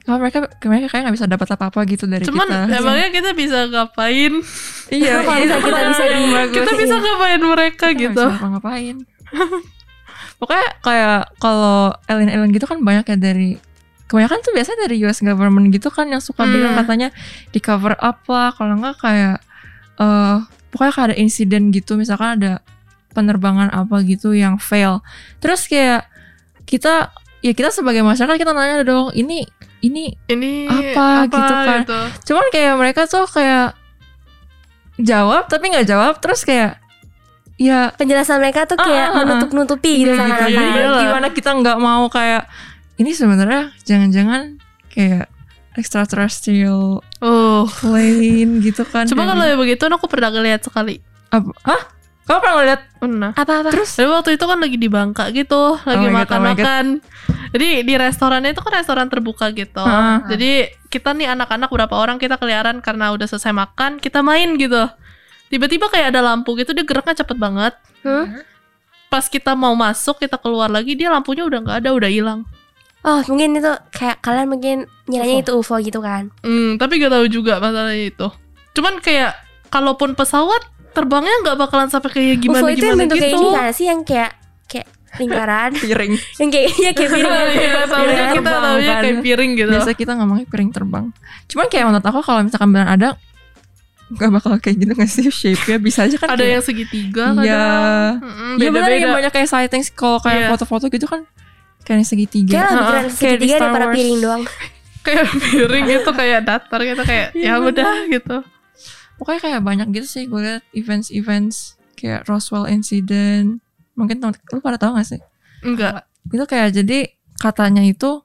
Kalau mereka mereka kayak nggak bisa dapat apa-apa gitu dari Cuman kita. emangnya kita bisa ngapain? iya, Kalau iya, misalnya kita bisa di kita bisa ngapain mereka Kita gitu. bisa ngapa-ngapain. Pokoknya kayak kalau alien-alien gitu kan banyak ya dari kebanyakan tuh biasanya dari US government gitu kan yang suka Hmm. bilang katanya di cover up lah kalau nggak kayak eh pokoknya kayak ada insiden gitu misalkan ada penerbangan apa gitu yang fail terus kayak kita ya kita sebagai masyarakat kita nanya dong ini ini Ini Apa gitu kan. gitu. cuman kayak mereka tuh kayak jawab tapi nggak jawab terus kayak ya penjelasan mereka tuh kayak Ah, ah, ah. menutup-nutupi gitu Iya, sama gitu. Jadi Iyalah. gimana kita nggak mau kayak ini sebenarnya jangan-jangan kayak extraterrestrial Oh. plane gitu kan. Cuma Jadi- kalau ya begitu aku pernah ngeliat sekali. apa? Hah? Kamu pernah lihat? Pernah. apa-apa Terus Tapi waktu itu kan lagi di Bangka gitu, lagi Oh oh makan-makan. Jadi di restorannya itu kan restoran terbuka gitu. Ah. Jadi kita nih anak-anak berapa orang kita keliaran karena udah selesai makan, kita main gitu. Tiba-tiba kayak ada lampu gitu, dia geraknya cepet banget. Hmm? Pas kita mau masuk, kita keluar lagi, dia lampunya udah nggak ada, udah hilang. oh mungkin itu kayak kalian mungkin nyiranya itu UFO gitu kan Hmm, tapi gak tahu juga masalahnya itu. Cuman kayak kalaupun pesawat terbangnya nggak bakalan sampai kayak gimana UFO itu yang gimana bentuknya gitu. ini kan sih yang kayak kayak lingkaran piring. yang kayak ya kayak piring Iya, taunya Piring kita kan. kayak piring gitu. Biasa kita ngomongnya piring terbang. Cuman kayak menurut aku kalau misalkan beneran ada nggak bakal kayak gitu nggak sih shape-nya bisa aja kan Ada kayak- yang segitiga Iya. Iya benar yang banyak kayak sightings kalau kayak Iya. foto-foto gitu kan kayak yang segitiga. kayak lebih keren kayak di segitiga daripada piring doang kayak piring gitu kayak datar gitu kayak Iya, ya udah gitu. Pokoknya kayak banyak gitu sih gue liat events-events kayak Roswell incident. Mungkin temen, lu pada tahu gak sih? Enggak. Itu kayak jadi katanya itu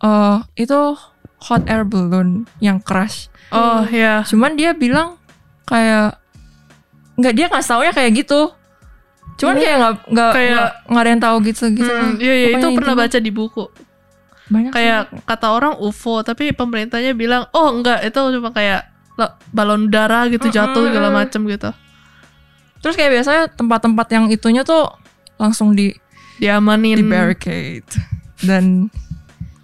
eh itu hot air balloon yang crash. Oh ya. Cuman dia bilang kayak nggak dia nggak taunya kayak gitu. Cuman kayak nggak nggak Kayak- nggak ada yang tahu gitu gitu. Hmm, iya iya itu pernah baca di buku. banyak Kayak kata orang UFO tapi pemerintahnya bilang oh enggak itu cuma kayak balon udara gitu jatuh segala macem gitu. Terus kayak biasanya tempat-tempat yang itunya tuh langsung di Diamanin. di barricade dan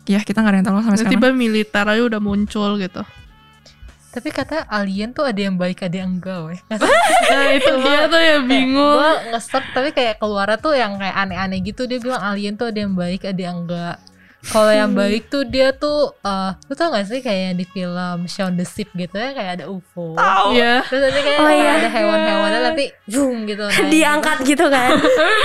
ya kita nggak ada yang tahu sampai sekarang. Tiba-tiba militer aja udah muncul gitu. Tapi kata alien tuh ada yang baik ada yang enggak weh. Nah itu dia tuh yang bingung. Gue nge tapi kayak keluarnya tuh yang kayak aneh-aneh gitu dia bilang alien tuh ada yang baik ada yang enggak. Kalau yang baik tuh dia tuh eh lu tau gak sih kayak yang di film Shaun the Sheep gitu ya kayak ada UFO. Iya. Terus nanti kayak Oh, iya. ada hewan-hewannya tapi zoom gitu. naik diangkat gitu kan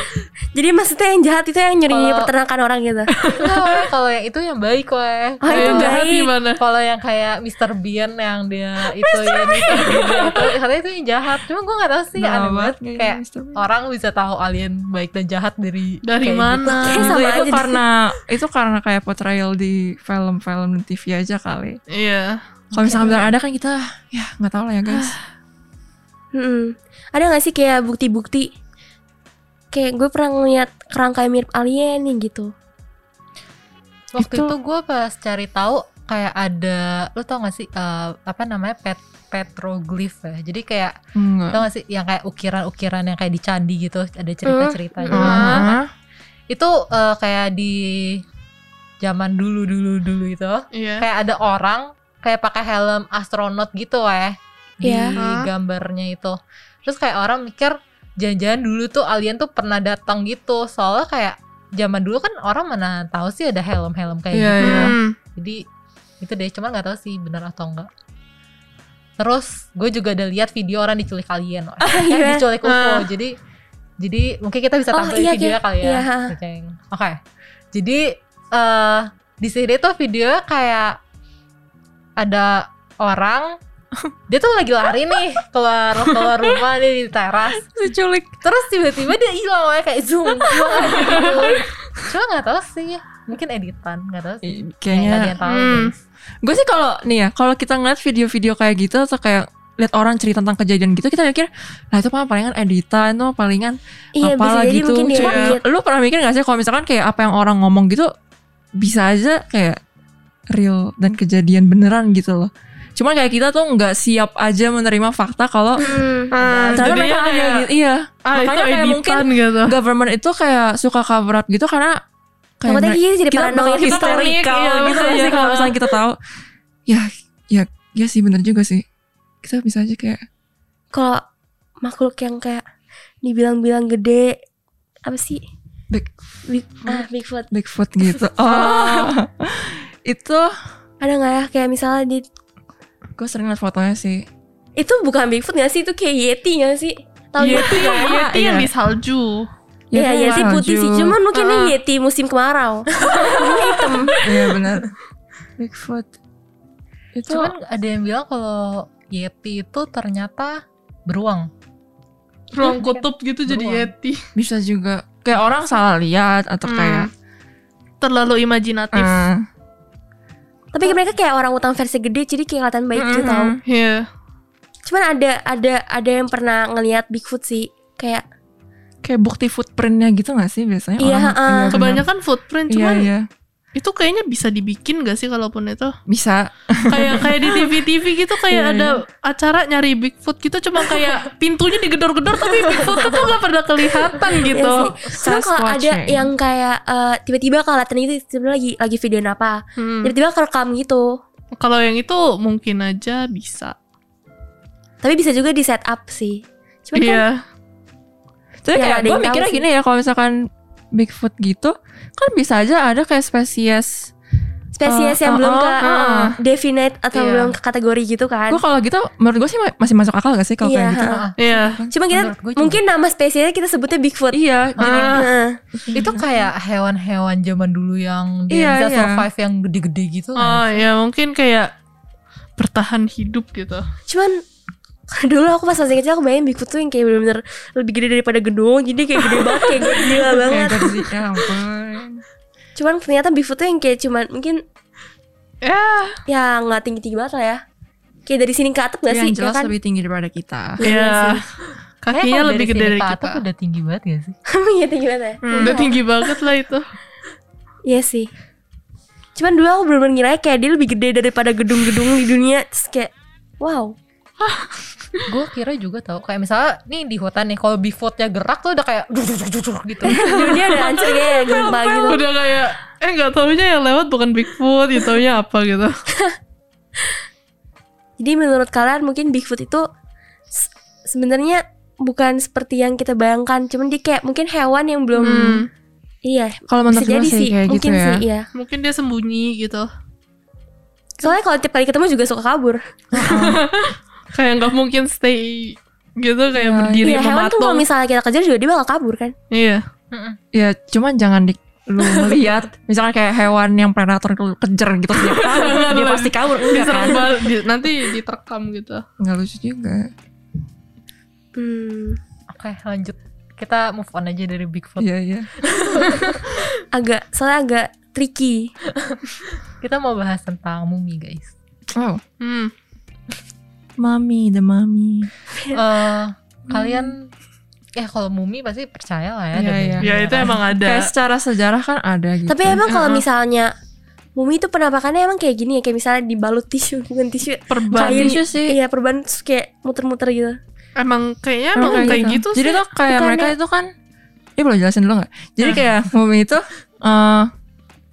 jadi maksudnya yang jahat itu yang nyuri Kalau- peternakan orang gitu gitu. Weh. kalau yang itu yang baik weh. Oh, itu Yang jahat baik. gimana? Kalau yang kayak Mr. Bean yang dia itu ya Mr. Bean itu katanya itu yang jahat. Cuma gue gak tahu sih Nah, aneh banget kayak orang bisa tahu alien baik dan jahat dari Dari kayak mana? gitu. Kayak Itu, sama itu aja karena itu karena kayak portrayal di film-film dan TV aja kali. Iya. Kalau misalkan benar ada kan kita ya nggak tahu lah ya guys. Mm-mm. ada gak sih kayak bukti-bukti kayak gue pernah ngeliat kerangka mirip alien yang gitu Waktu Itu- itu, gue pas cari tahu kayak ada lu tau gak sih eh, apa namanya pet petroglyph ya. Jadi kayak Enggak. tau gak sih yang kayak ukiran-ukiran yang kayak di candi gitu ada cerita-ceritanya. Ah. Itu eh, kayak di zaman dulu dulu dulu itu Iya. kayak ada orang kayak pakai helm astronot gitu weh di Iya. gambarnya itu terus kayak orang mikir jangan-jangan dulu tuh alien tuh pernah datang gitu soalnya kayak zaman dulu kan orang mana tahu sih ada helm-helm kayak Iya, gitu iya. Hmm. jadi itu deh cuman nggak tahu sih benar atau enggak terus gue juga ada lihat video orang diculik alien weh. Eh, iya. diculik UFO Ah. jadi jadi mungkin kita bisa Oh, tampilin iya, videonya kayak- kali ya iya. Ceng. oke jadi eh di sini tuh videonya kayak ada orang dia tuh lagi lari nih keluar keluar rumah nih di teras Diculik. terus tiba-tiba dia hilang kayak zoom gitu cuma nggak tahu sih mungkin editan nggak tahu sih Ih, Kayaknya tahu Hmm. gue sih kalau nih ya kalau kita ngeliat video-video kayak gitu atau kayak lihat orang cerita tentang kejadian gitu kita mikir lah itu mah palingan editan itu palingan iya apalah jadi gitu cuma edit. lu pernah mikir gak sih kalau misalkan kayak apa yang orang ngomong gitu bisa aja kayak real dan kejadian beneran gitu loh Cuman kayak kita tuh nggak siap aja menerima fakta kalau Hmm. Ah, ternyata jadi mereka ada kayak, gitu. Iya. ah itu Makanya kayak mungkin editan gitu. government itu kayak suka cover up gitu karena kayak Takutnya mereka- gini jadi kita paranoid bakal gitu. historical Iya, gitu iya. sih kalau misalnya kita tahu. Ya, ya, ya sih bener juga sih. Kita bisa aja kayak Kalau makhluk yang kayak dibilang-bilang gede apa sih? Big- Big, ah, Bigfoot. Bigfoot gitu. Oh, itu Ada nggak ya kayak misalnya di gue sering liat fotonya sih. itu bukan Bigfoot gak sih itu kayak Yeti gak sih? Tahu Yeti, nggak? Yeti yang Iya. di salju. Iya, kan Yeti salju. putih sih. Cuman mungkin ini Ah. Yeti musim kemarau. Hitam. Iya benar. Bigfoot. Itu Cuman ada yang bilang kalau Yeti itu ternyata beruang. Ruang kutub gitu jadi. Yeti. bisa juga kayak orang salah lihat atau Hmm. kayak Terlalu imajinatif. eh, Tapi mereka kayak orang utang versi gede jadi kayak kelihatan baik gitu Mm-mm. tau. Iya. Cuman ada ada ada yang pernah ngelihat Bigfoot sih kayak kayak bukti footprintnya gitu gak sih biasanya Iya, orang benar. Kebanyakan footprint iya cuman iya itu kayaknya bisa dibikin gak sih kalaupun itu bisa kayak kayak di TV-TV gitu kayak Iya, ada acara nyari Bigfoot gitu cuma kayak pintunya digedor-gedor tapi Bigfoot tuh gak pernah kelihatan gitu. Iya sih. Cuman kalau ada yang kayak eh, tiba-tiba kelihatan itu tiba-tiba lagi lagi videoin apa, Hmm. tiba-tiba kerekam gitu. Kalau yang itu mungkin aja bisa. Tapi bisa juga di setup sih. Cuman kan Iya. tapi Yang kayak gue mikirnya sih. gini ya kalau misalkan Bigfoot gitu kan bisa aja ada kayak spesies Spesies Uh, yang uh, belum uh, ke uh. definite atau Iya. belum ke kategori gitu kan. gue kalau gitu menurut gue sih ma- masih masuk akal gak sih kalau Iya, kayak gitu. Iya. Cuma kita juga. mungkin nama spesiesnya kita sebutnya Bigfoot. iya jadi. Heeh. itu kayak hewan-hewan zaman dulu yang dia Iya, bisa iya. survive yang gede-gede gitu kan. Oh ya mungkin kayak bertahan hidup gitu. Cuman dulu aku pas masih kecil aku bayangin Bigfoot tuh yang kayak bener-bener lebih gede daripada gedung jadi kayak gede banget kayak gila kayak banget ya ampun cuman ternyata Bigfoot tuh yang kayak cuman mungkin Ya. ya nggak tinggi-tinggi banget lah ya kayak dari sini ke atap gak yang sih jelas ya kan lebih tinggi daripada kita Iya Ya. sih. Kayaknya Kakinya kalau lebih gede dari ke kita. atas udah tinggi banget gak sih? iya tinggi banget ya Hmm, udah tinggi banget lah itu. iya sih cuman dulu aku bener-bener ngira kayak dia lebih gede daripada gedung-gedung di dunia terus kayak wow gue kira juga tau kayak misalnya nih di hutan nih kalau Bigfootnya gerak tuh udah kayak gitu. dunia udah hancur kayak gempa gitu. Udah kayak eh nggak taunya yang lewat bukan Bigfoot, ya taunya apa gitu. jadi menurut kalian mungkin Bigfoot itu se- sebenarnya bukan seperti yang kita bayangkan cuman dia kayak mungkin hewan yang belum Hmm, iya kalau menurut gue jadi sih sih kayak gitu mungkin ya. sih iya. Mungkin dia sembunyi gitu. soalnya kalau tiap kali ketemu juga suka kabur Kayak nggak mungkin stay gitu kayak Ya, berdiri Iya hewan tuh kalau mematung. misalnya kita kejar juga dia bakal kabur kan Iya. ya cuman jangan di lu lihat misalnya kayak hewan yang predator lu kejar gitu tahun dia pasti kabur enggak kan bal- di- nanti diterkam gitu. nggak lucu juga hmm, Oke lanjut kita move on aja dari Bigfoot. iya iya agak soalnya agak tricky Kita mau bahas tentang mumi guys. oh Hmm. Mami the mami Eh kalian ya kalau mumi pasti percaya lah ya. Iya, iya. Ya itu emang ada. kayak secara sejarah kan ada gitu tapi emang kalau misalnya mumi itu penampakannya emang kayak gini ya kayak misalnya dibalut tisu bukan tisu perban. kain tisu sih. iya perban terus kayak muter-muter gitu Emang kayaknya emang Emang kayak gitu, Jadi sih. tuh kayak Bukannya- mereka itu kan Ini boleh jelasin dulu gak? Jadi Ah. kayak mumi itu eh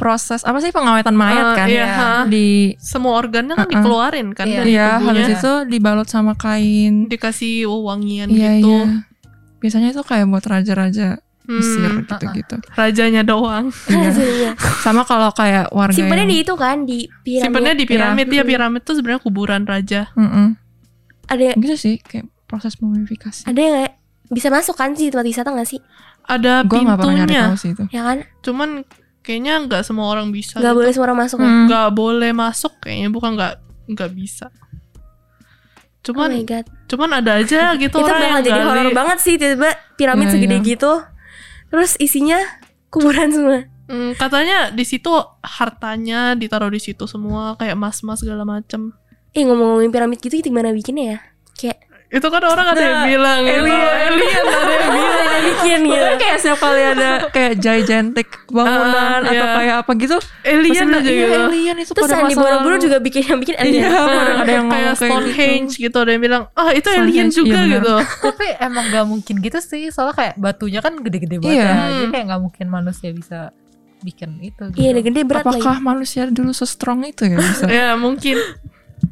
proses apa sih pengawetan mayat Ah, kan iya, ha. di semua organnya kan Uh-uh. dikeluarin kan Iya. dari iya tubuhnya. habis itu dibalut sama kain dikasih wangian iya gitu. iya biasanya itu kayak buat raja-raja Mesir Hmm, gitu-gitu rajanya doang. iya Iya. sama kalau kayak warga simpannya yang di itu kan di piramid Simpannya di piramid Iya. ya, piramid tuh sebenarnya kuburan raja. Mm-mm. ada gitu sih kayak proses mumifikasi ada yang kayak bisa masuk kan sih tempat wisata gak sih Ada pernah nyari pintunya. tahu sih itu ya kan Cuman kayaknya nggak semua orang bisa. nggak gitu. boleh semua orang masuk ya Hmm. Nggak boleh masuk kayaknya bukan nggak nggak bisa. oh Cuman my god cuman ada aja gitu itu orang bakal yang jadi horor banget sih tiba-tiba piramid Iya, segede iya. gitu terus isinya kuburan semua Hmm, katanya di situ hartanya ditaruh di situ semua kayak emas-emas segala macem. eh ngomong-ngomongin piramid gitu gimana bikinnya ya kayak Itu kan orang ada yang Nah, bilang itu alien. alien ada yang bilang. Bikin gitu Pokoknya kayak setiap kali ada kayak gigantic bangunan Ah, atau iya. kayak apa gitu Alien aja "Iya, gitu. alien itu terus pada masa Borobudur lalu." juga bikin yang bikin iya alien pada- ada yang kayak gitu Stonehenge gitu. ada yang bilang ah itu alien Stonehenge, juga iya gitu Tapi emang gak mungkin gitu sih Soalnya kayak batunya kan gede-gede banget Iya. ya Jadi kayak gak mungkin manusia bisa bikin itu gitu. iya udah gede berat apakah lagi manusia dulu se-strong itu ya bisa ya mungkin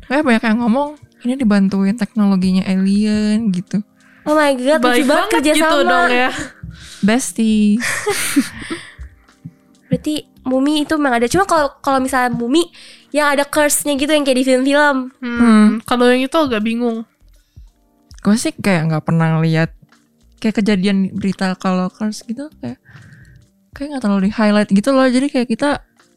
Kayak banyak yang ngomong ini dibantuin teknologinya alien gitu. Oh my god lucu baik banget banget kerja gitu sama dong ya Bestie. berarti mumi itu memang ada cuma kalau kalau misalnya mumi yang ada curse-nya gitu yang kayak di film-film Hmm, Hmm. kalau yang itu agak bingung Gue sih kayak nggak pernah lihat kayak kejadian berita kalau curse gitu kayak kayak nggak terlalu di highlight gitu loh. Jadi kayak kita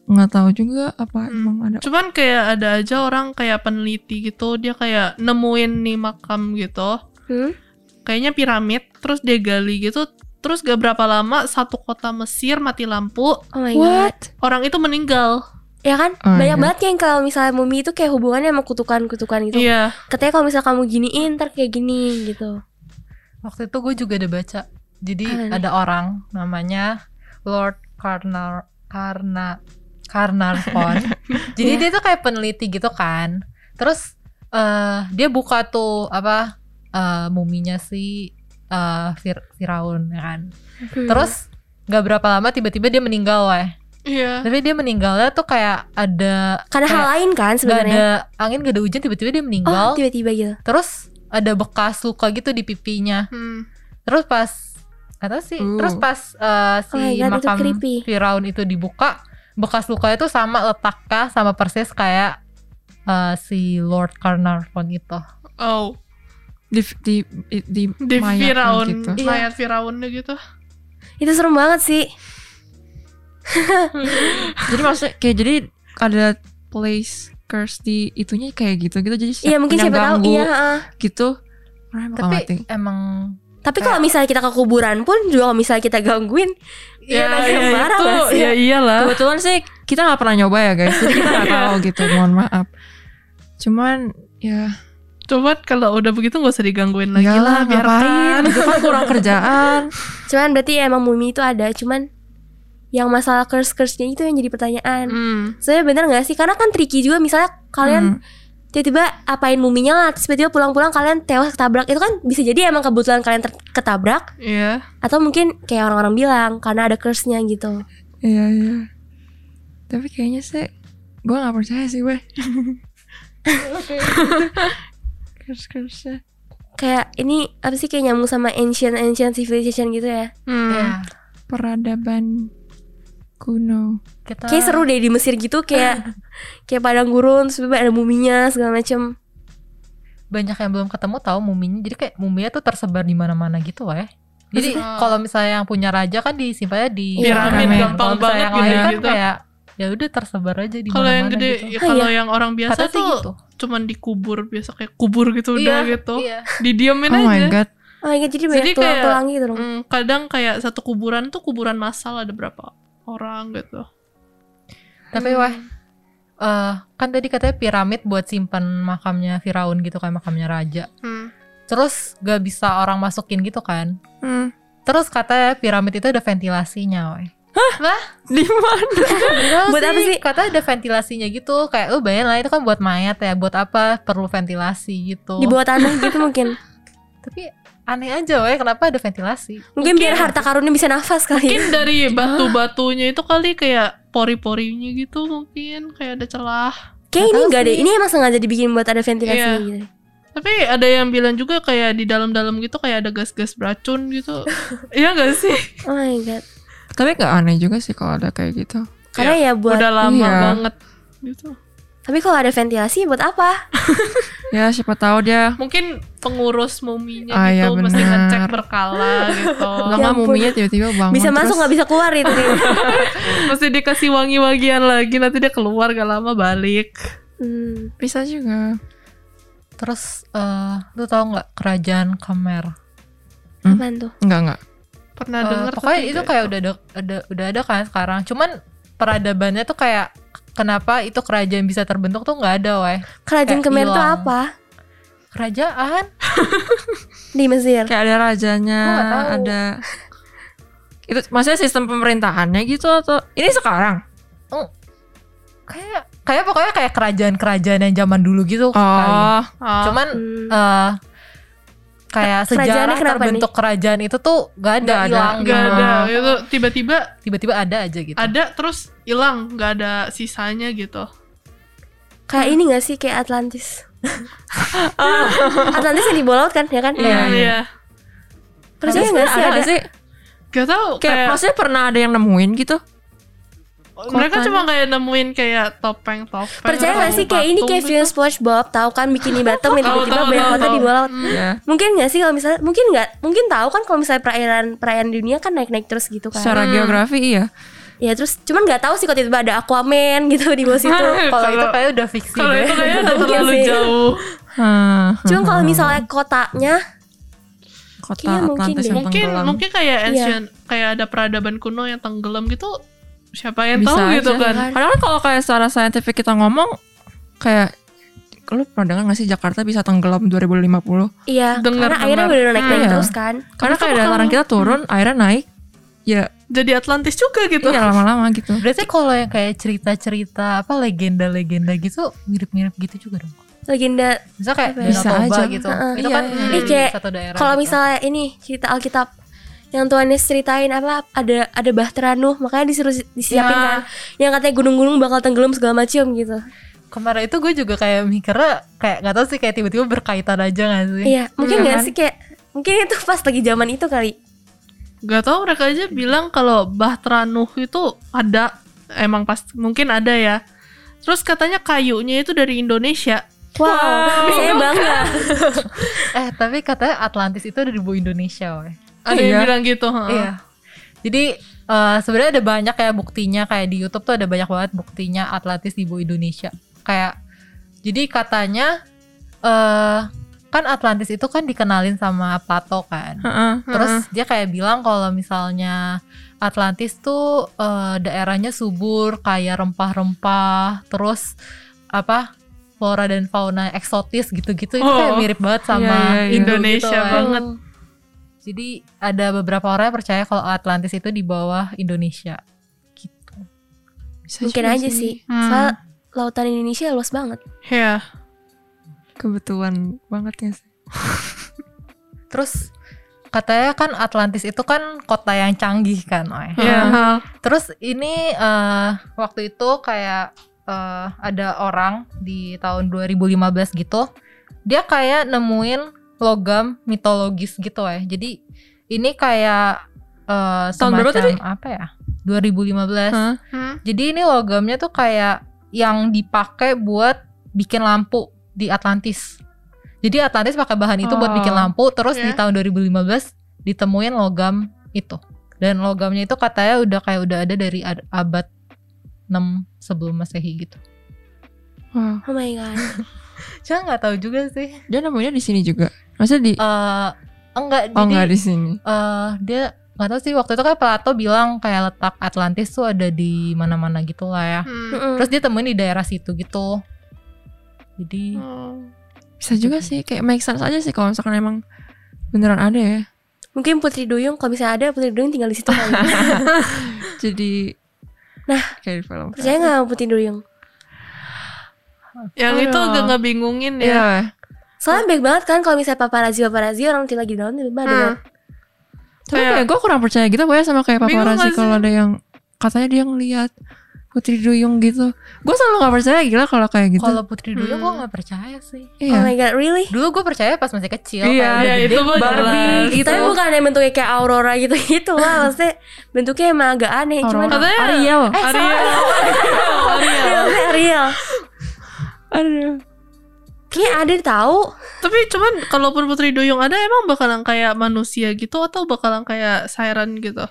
nggak tahu juga apa Hmm. emang ada. cuman kayak ada aja orang kayak peneliti gitu dia kayak nemuin nih makam gitu hmm? Kayaknya piramid terus dia gali gitu terus gak berapa lama satu kota Mesir mati lampu oh my god What? orang itu meninggal ya kan Oh, banyak banget yang kalau misalnya mumi itu kayak hubungannya sama kutukan-kutukan gitu iya katanya kalau misalnya kamu giniin ntar kayak gini gitu Waktu itu gue juga ada baca. Jadi Apa nih? ada orang namanya Lord Carnar Karna Carnarvon. Jadi Iya. dia tuh kayak peneliti gitu kan. Terus eh dia buka tuh apa eh, muminya si eh, Fir- Firaun ya kan. Hmm. Terus nggak berapa lama tiba-tiba dia meninggal weh. iya Tapi dia meninggalnya tuh kayak ada karena hal kayak lain kan sebenarnya ada angin gak ada hujan tiba-tiba dia oh meninggal. tiba-tiba gitu Terus ada bekas luka gitu di pipinya. Hmm. Terus pas Atau sih. Uh. Terus pas eh, si Oh God, itu makam creepy. Firaun itu dibuka, bekas lukanya itu sama letaknya sama persis kayak eh, si Lord Carnarvon itu. Oh, Di di di, di Firaun, gitu. Iya. mayat Firaunnya gitu. Itu serem banget sih. Jadi maksudnya kayak jadi ada place curse di itunya kayak gitu gitu jadi Iya mungkin yang siapa tahu ganggu iya. heeh. gitu orang Tapi mati. emang Tapi kalau misalnya kita ke kuburan pun juga kalau misalnya kita gangguin, Ya, ada ya, yang marah itu, sih? ya iyalah. Kebetulan sih kita nggak pernah nyoba ya guys, jadi kita nggak tahu gitu. Mohon maaf. Cuman ya Coba kalau udah begitu gak usah digangguin lagi iyalah lah, biarkan. ngapain? Itu kan kurang kerjaan. cuman berarti emang mumi itu ada, cuman yang masalah curse-curse-nya itu yang jadi pertanyaan. Hmm. Sebenarnya bener gak sih? Karena kan tricky juga misalnya kalian Hmm. tiba-tiba apain muminya lah, terus tiba-tiba pulang-pulang kalian tewas ketabrak. Itu kan bisa jadi emang kebetulan kalian ter- ketabrak Iya. atau mungkin kayak orang-orang bilang karena ada curse-nya gitu. Iya iya. Tapi kayaknya sih gue nggak percaya sih gue. Curse curse Kayak ini apa sih kayak nyambung sama ancient ancient civilization gitu ya. Hmm. ya peradaban kuno. kita Kayak seru deh di Mesir gitu kayak kayak padang gurun terus tiba-tiba ada muminya segala macem. banyak yang belum ketemu tahu muminya. Jadi kayak muminya tuh tersebar di mana-mana gitu ya. Jadi Hmm. kalau misalnya yang punya raja kan disimpannya di Piramid, piramid. gampang Kalau misalnya banget yang lain kan gitu. kayak ya udah tersebar aja di Kalau yang mana-mana gede, gitu. ya, Ah, kalau iya. yang orang biasa Kata tuh gitu. cuman dikubur biasa kayak kubur gitu udah Iya, gitu. Iya. Didiamin Oh my aja. god. Oh my god, jadi Jadi banyak kayak- tulang-tulang gitu dong. Hmm, kadang kayak satu kuburan tuh kuburan massal ada berapa orang gitu. Tapi wah eh kan tadi katanya piramid buat simpan makamnya Firaun gitu kan makamnya raja. Hmm. Terus gak bisa orang masukin gitu kan. Hmm. Terus katanya piramid itu ada ventilasinya, woi. Di mana? Buat apa sih? Katanya ada ventilasinya gitu. Kayak lu bayangin lah itu kan buat mayat ya. Buat apa perlu ventilasi gitu. Di bawah tanah gitu mungkin. Tapi aneh aja, woi. Kenapa ada ventilasi? Mungkin biar harta karunnya bisa nafas kali. Mungkin dari batu-batunya itu kali kayak pori-porinya gitu mungkin kayak ada celah. Kayak ini enggak deh. Ini emang sengaja dibikin buat ada ventilasi Iya. gitu. Tapi ada yang bilang juga kayak di dalam-dalam gitu kayak ada gas-gas beracun gitu. Iya gak sih? Oh my god. Tapi gak aneh juga sih kalau ada kayak gitu. Karena ya buat Udah lama Iya. banget gitu. Tapi kalau ada ventilasi buat apa? Ya siapa tahu dia Mungkin pengurus muminya Ah, gitu iya, mesti ngecek berkala gitu. Kalau Ya nggak muminya tiba-tiba bangun bisa masuk nggak bisa keluar itu mesti dikasih wangi-wangian lagi nanti dia keluar gak lama balik. Hmm. bisa juga. Terus eh lu tau nggak kerajaan Khmer? Hmm? Apaan tuh? Enggak enggak. Pernah denger pokoknya tapi itu kayak udah ada, ada udah ada kan sekarang. Cuman peradabannya tuh kayak kenapa itu kerajaan bisa terbentuk tuh nggak ada, weh. Kerajaan Kayak Khmer tuh apa? Kerajaan Di Mesir. Kayak ada rajanya, ada itu maksudnya sistem pemerintahannya gitu atau ini sekarang? kayak kayak pokoknya kayak kerajaan-kerajaan yang zaman dulu gitu kali. Oh, Cuman Hmm. eh kayak sejarah kenapa terbentuk kerajaan itu tuh gak ada hilang Gak gitu. ada itu tiba-tiba Tiba-tiba ada aja gitu. ada terus hilang nggak ada sisanya gitu. Kayak ini gak sih kayak Atlantis? Atlantis yang di bawah laut kan ya kan? Iya, Hmm. Percaya Tapi gak sih ada ada? sih? Gak tau Kayak, kayak, maksudnya pernah ada yang nemuin gitu? Mereka cuma kayak nemuin kayak topeng-topeng. Percaya gak sih kayak ini kayak gitu. film SpongeBob tahu kan bikini bottom yang tiba-tiba banyak kota di bawah laut. Hmm. Ya. Mungkin gak sih kalau misalnya mungkin nggak mungkin tahu kan kalau misalnya perairan perairan dunia kan naik-naik terus gitu kan. Secara Hmm. geografi iya. Ya terus cuman nggak tahu sih kalau tiba-tiba ada Aquaman gitu di bawah situ. Kalau itu kayak udah fiksi Kalau itu kayaknya udah Mungkin terlalu sih. jauh. Hmm. Cuman kalau misalnya kotanya kota mungkin Atlantis deh. yang Mungkin tenggelam. mungkin kayak Iya. ancient kayak ada peradaban kuno yang tenggelam gitu. Siapa yang Bisa tahu aja. gitu kan? Padahal kalau kayak secara saintifik kita ngomong kayak lu pernah dengar gak sih Jakarta bisa tenggelam 2050? iya Dengar, karena airnya udah naik-naik Hmm. terus kan. Karena kayak kalau- dataran kita turun, airnya naik. Ya, Jadi Atlantis juga gitu. iya lama-lama gitu. Berarti kalau yang kayak cerita-cerita apa legenda-legenda gitu mirip-mirip gitu juga dong. Legenda Bisa kayak ya? Bisa aja. gitu. Heeh, itu iya, kan iya. dari Ih, kayak satu daerah. kalau gitu. misalnya ini cerita Alkitab yang Tuhan Yesus ceritain apa ada ada Bahtera Nuh makanya disuruh disiapin Ya. kan yang katanya gunung-gunung bakal tenggelam segala macam gitu. kemarin itu gue juga kayak mikirnya kayak nggak tahu sih kayak tiba-tiba berkaitan aja gak sih? Iya, mungkin Iya nggak kan? sih kayak mungkin itu pas lagi zaman itu kali. Gak tau mereka aja bilang kalau Bahtera Nuh itu ada emang pas mungkin ada ya. Terus katanya kayunya itu dari Indonesia. Wow, saya bangga. Eh tapi katanya Atlantis itu ada di bawah Indonesia, weh. Ada Iya. yang bilang gitu. ha. Iya. Jadi eh, sebenarnya ada banyak kayak buktinya kayak di YouTube tuh ada banyak banget buktinya Atlantis di bawah Indonesia. Kayak jadi katanya eh kan Atlantis itu kan dikenalin sama Plato kan. Heeh. Terus dia kayak bilang kalau misalnya Atlantis tuh eh, daerahnya subur, kaya rempah-rempah, terus apa flora dan fauna eksotis gitu-gitu itu kayak Oh, mirip banget sama iya, iya, iya. Indo Indonesia gitu, kan. banget. Jadi ada beberapa orang yang percaya kalau Atlantis itu di bawah Indonesia. Gitu. Bisa Mungkin aja sih. Hmm. Soal lautan Indonesia luas banget. Ya. Kebetulan banget ya sih. Terus katanya kan Atlantis itu kan kota yang canggih kan, Oy. Ya. ha. Terus ini eh, waktu itu kayak eh, ada orang di tahun 2015 gitu, dia kayak nemuin logam mitologis gitu ya. Jadi ini kayak eh, Tahun berapa semacam apa ya? 2015. Hah? Hmm. Jadi ini logamnya tuh kayak yang dipakai buat bikin lampu di Atlantis. Jadi Atlantis pakai bahan itu buat Oh, bikin lampu, terus di ya. tahun 2015 ditemuin logam itu. Dan logamnya itu katanya udah kayak udah ada dari ad- abad 6 sebelum Masehi gitu. Wow. Oh my god. Cuma nggak tahu juga sih. Dia nemunya di sini juga. Maksudnya di Eh enggak Oh jadi enggak di sini. eh, dia nggak tahu sih waktu itu kan Plato bilang kayak letak Atlantis tuh ada di mana-mana gitu lah ya. Hmm. Terus dia temuin di daerah situ gitu. Jadi Oh. Bisa juga sih kayak make sense aja sih kalau misalkan emang beneran ada ya. Mungkin Putri Duyung kalau misalnya ada Putri Duyung tinggal di situ kali. Jadi Nah. kayak di film. Percaya nggak Putri Duyung? Yang itu Aduh. agak ngebingungin ya. Iya. Soalnya baik banget kan kalau misalnya paparazzi paparazzi orang lagi down tiba-tiba ada. Hmm. Tapi Kayak- kayak gue kurang percaya gitu gue sama kayak paparazzi gak kalau ada yang katanya dia ngeliat Putri Duyung gitu. Gue selalu gak percaya gila kalau kayak gitu. kalau Putri Duyung Hmm. gue nggak percaya sih. Oh iya. my god, really? Dulu gue percaya pas masih kecil. Iya, iya, itu mah Barbie gitu. Tapi bukan yang bentuknya kayak Aurora gitu gitu lah Maksudnya bentuknya emang agak aneh Cuman Aurora. Katanya Ariel. Eh Ariel. Ariel. Ariel Ariel Aduh. Kayaknya ada tahu Tapi cuman kalaupun Putri Duyung ada emang bakalan kayak manusia gitu atau bakalan kayak siren gitu?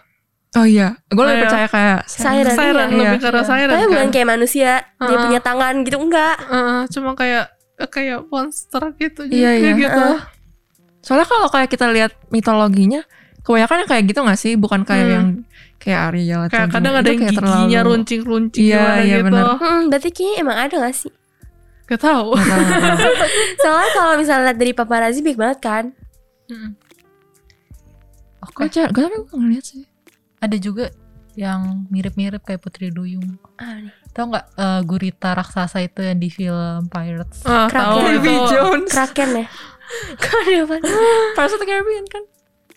Oh iya, gue lebih percaya kayak Siren, Siren iya. lebih Iya. siren Tapi kan? bukan kayak manusia Dia Heeh. punya tangan gitu Enggak Heeh, cuma kayak kayak monster gitu Iya, juga iya. gitu. Heeh. Soalnya kalau kayak kita lihat mitologinya, kebanyakan yang kayak gitu gak sih? Bukan kayak Hmm. yang kayak Ariel atau Kayak kadang ada yang kayak giginya terlalu- runcing-runcing Iya, gimana iya, gitu. bener. Hmm, Berarti kayaknya emang ada gak sih Gak tahu. Soalnya kalau misalnya lihat dari paparazzi baik banget kan Oke. Gue jar- gue tapi gue ngeliat sih. Ada juga yang mirip-mirip kayak Putri Duyung. ah, nih. Tahu nggak eh, gurita raksasa itu yang di film Pirates? Ah, Kraken. tahu itu. Jones. Kraken ya Kok ada apa? Pirates of the Caribbean kan?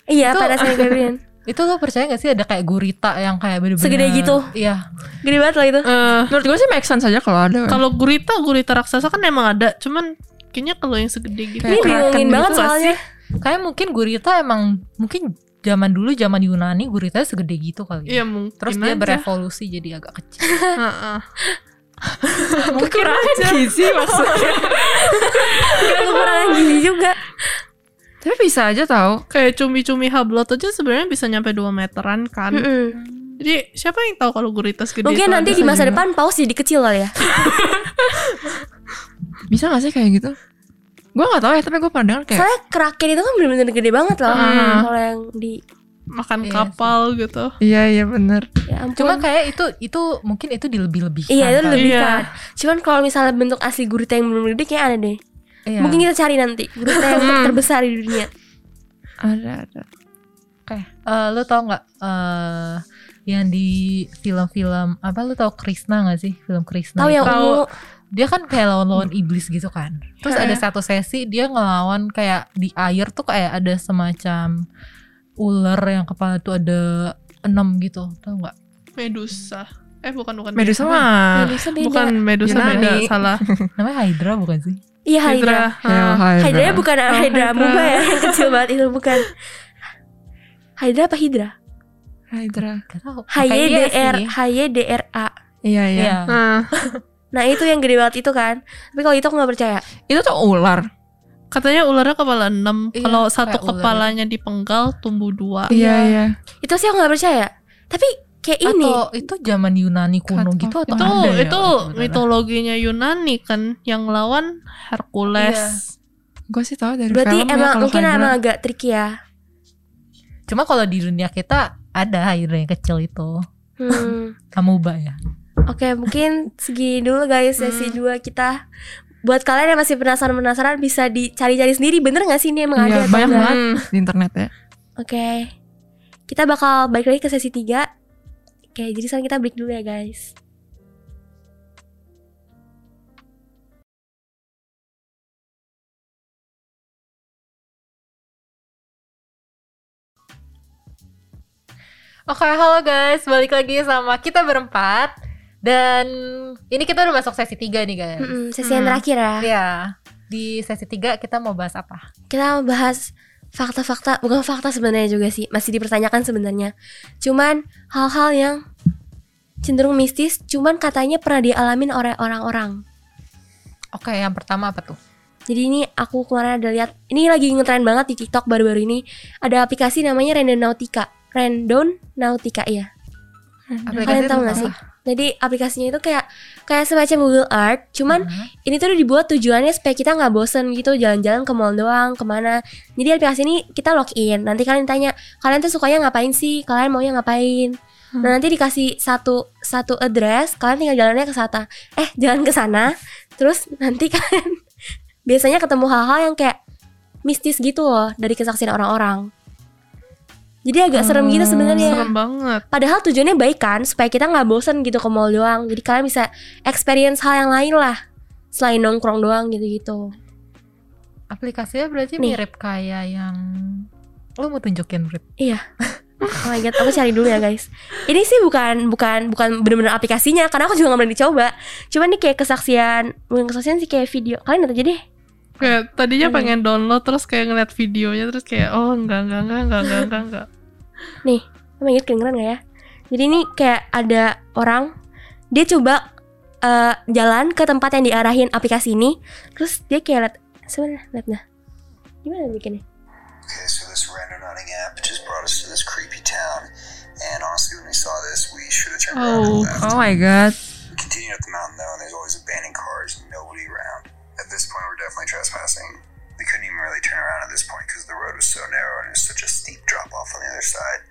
Iya pada saya Caribbean Itu lo percaya gak sih ada kayak gurita yang kayak bener-bener Segede gitu? Iya. Gede banget loh itu Eh, Menurut gue sih make sense aja kalau ada. kalau gurita, gurita raksasa kan emang ada, cuman kayaknya kalau yang segede gitu. Ini bingungin gitu banget nggak soalnya Kayak mungkin gurita emang mungkin zaman dulu zaman Yunani guritanya segede gitu kali. Iya mungkin Terus dia aja. berevolusi jadi agak kecil. Heeh. kekurangan gizi maksudnya. Kekurangan gizi juga Tapi bisa aja tahu. Kayak cumi-cumi hablot aja sebenarnya bisa nyampe 2 meteran kan. Mm-mm. Jadi siapa yang tahu kalau gurita segede Mungkin itu nanti di masa juga. depan paus jadi kecil kali ya Bisa gak sih kayak gitu? Gue gak tahu ya, tapi gue pernah dengar kayak Soalnya kraken itu kan bener-bener gede banget loh Hmm. Kalau yang di makan Iya kapal gitu. Iya iya bener Ya ampun Cuma kayak itu itu mungkin itu dilebih-lebihkan. Iya itu kan? lebih Iya. kan Cuman kalau misalnya bentuk asli gurita yang bener-bener gede kayak ada deh Iya. Mungkin kita cari nanti Gurita yang ter- terbesar di dunia Ada ada Oke, eh, lu tau nggak eh, yang di film-film apa lu tau Krishna nggak sih film Krishna? Tahu yang ungu Dia kan kayak lawan-lawan iblis gitu kan. Terus ada satu sesi dia ngelawan kayak di air tuh kayak ada semacam ular yang kepala tuh ada enam gitu, tau nggak? Medusa. Eh bukan bukan. Medusa mah Medusa beda Bukan Medusa Yunani. beda, salah. Namanya Hydra bukan sih? Iya Hydra Hydra. Ah. Hydra. Hydra bukan Hydra Hydra. Amuba ya Yang kecil banget itu bukan Hydra apa Hydra? Hydra. Iya HYDR. HYDRA. Iya, iya. Iya. Nah, Nah itu yang gede banget itu kan. Tapi kalau itu aku nggak percaya. Itu tuh ular. katanya ularnya kepala 6. Iya, Kalau satu kayak ular. kepalanya dipenggal tumbuh dua. Iya, iya. Itu sih aku nggak percaya. Tapi kayak ini. Atau itu zaman Yunani kuno Cut gitu atau Itu ada ya itu sebenarnya? mitologinya Yunani kan yang lawan Hercules. Iya. Gue sih tahu dari Berarti film ya emang kalau mungkin Hydra. emang agak tricky ya. Cuma kalau di dunia kita ada hydra yang kecil itu. Hmm. Amuba ya. Oke, mungkin segini dulu guys sesi Hmm. 2 kita. Buat kalian yang masih penasaran-penasaran bisa dicari-cari sendiri bener gak sih ini emang ada Iya, atau banyak banget Hmm. di internet ya. Oke. Kita bakal balik lagi ke sesi 3. Oke, jadi sekarang kita break dulu ya guys. Oke, halo guys, balik lagi sama kita berempat dan ini kita udah masuk sesi 3 nih guys. Mm-mm, sesi yang Hmm. terakhir ya. Iya. Di sesi 3 kita mau bahas apa? Kita mau bahas fakta-fakta, bukan fakta sebenarnya juga sih, masih dipertanyakan sebenarnya. Cuman hal-hal yang cenderung mistis, cuman katanya pernah dialamin oleh orang-orang. Oke, yang pertama apa tuh? Jadi ini aku kemarin ada lihat, ini lagi ngetren banget di TikTok baru-baru ini. Ada aplikasi namanya Randonautica. Randonautica ya. Kalian tahu nggak sih? Jadi aplikasinya itu kayak kayak semacam Google Earth, cuman Mhm. ini tuh dibuat tujuannya supaya kita nggak bosen gitu jalan-jalan ke mall doang ke mana. Jadi aplikasi ini kita login. Nanti kalian tanya kalian tuh sukanya ngapain sih? Kalian maunya ngapain? Nah nanti dikasih satu satu address kalian tinggal jalannya ke sana. Eh jalan ke sana terus nanti kalian biasanya ketemu hal-hal yang kayak mistis gitu loh dari kesaksian orang-orang jadi agak serem gitu sebenarnya Serem banget. Padahal tujuannya baik kan supaya kita nggak bosen gitu ke mall doang. Jadi kalian bisa experience hal yang lain lah selain nongkrong doang gitu-gitu. Aplikasinya berarti Nih. mirip kayak yang lo mau tunjukin Brit? Oh my god, aku cari dulu ya guys. Ini sih bukan bukan bukan bener-bener aplikasinya karena aku juga nggak berani dicoba. Cuman nih kayak kesaksian, bukan kesaksian sih kayak video. Kalian lihat aja deh. Kayak tadinya Ada. pengen download terus kayak ngeliat videonya terus kayak oh enggak enggak enggak enggak enggak enggak enggak. Oh my god, kedengeran gak ya? Jadi ini kayak ada orang dia coba eh, jalan ke tempat yang diarahin aplikasi ini, terus dia kayak liat sebenarnya liat nah. Gimana bikinnya? Okay, so this random hunting app just brought us to this creepy town. And honestly, when we saw this, we should have turned around Oh. and left. Oh my god. We continued up the mountain though, and there's always abandoned cars and this point, we're definitely trespassing. We couldn't even really turn around at this point because the road was so narrow and it was such a steep drop off on the other side.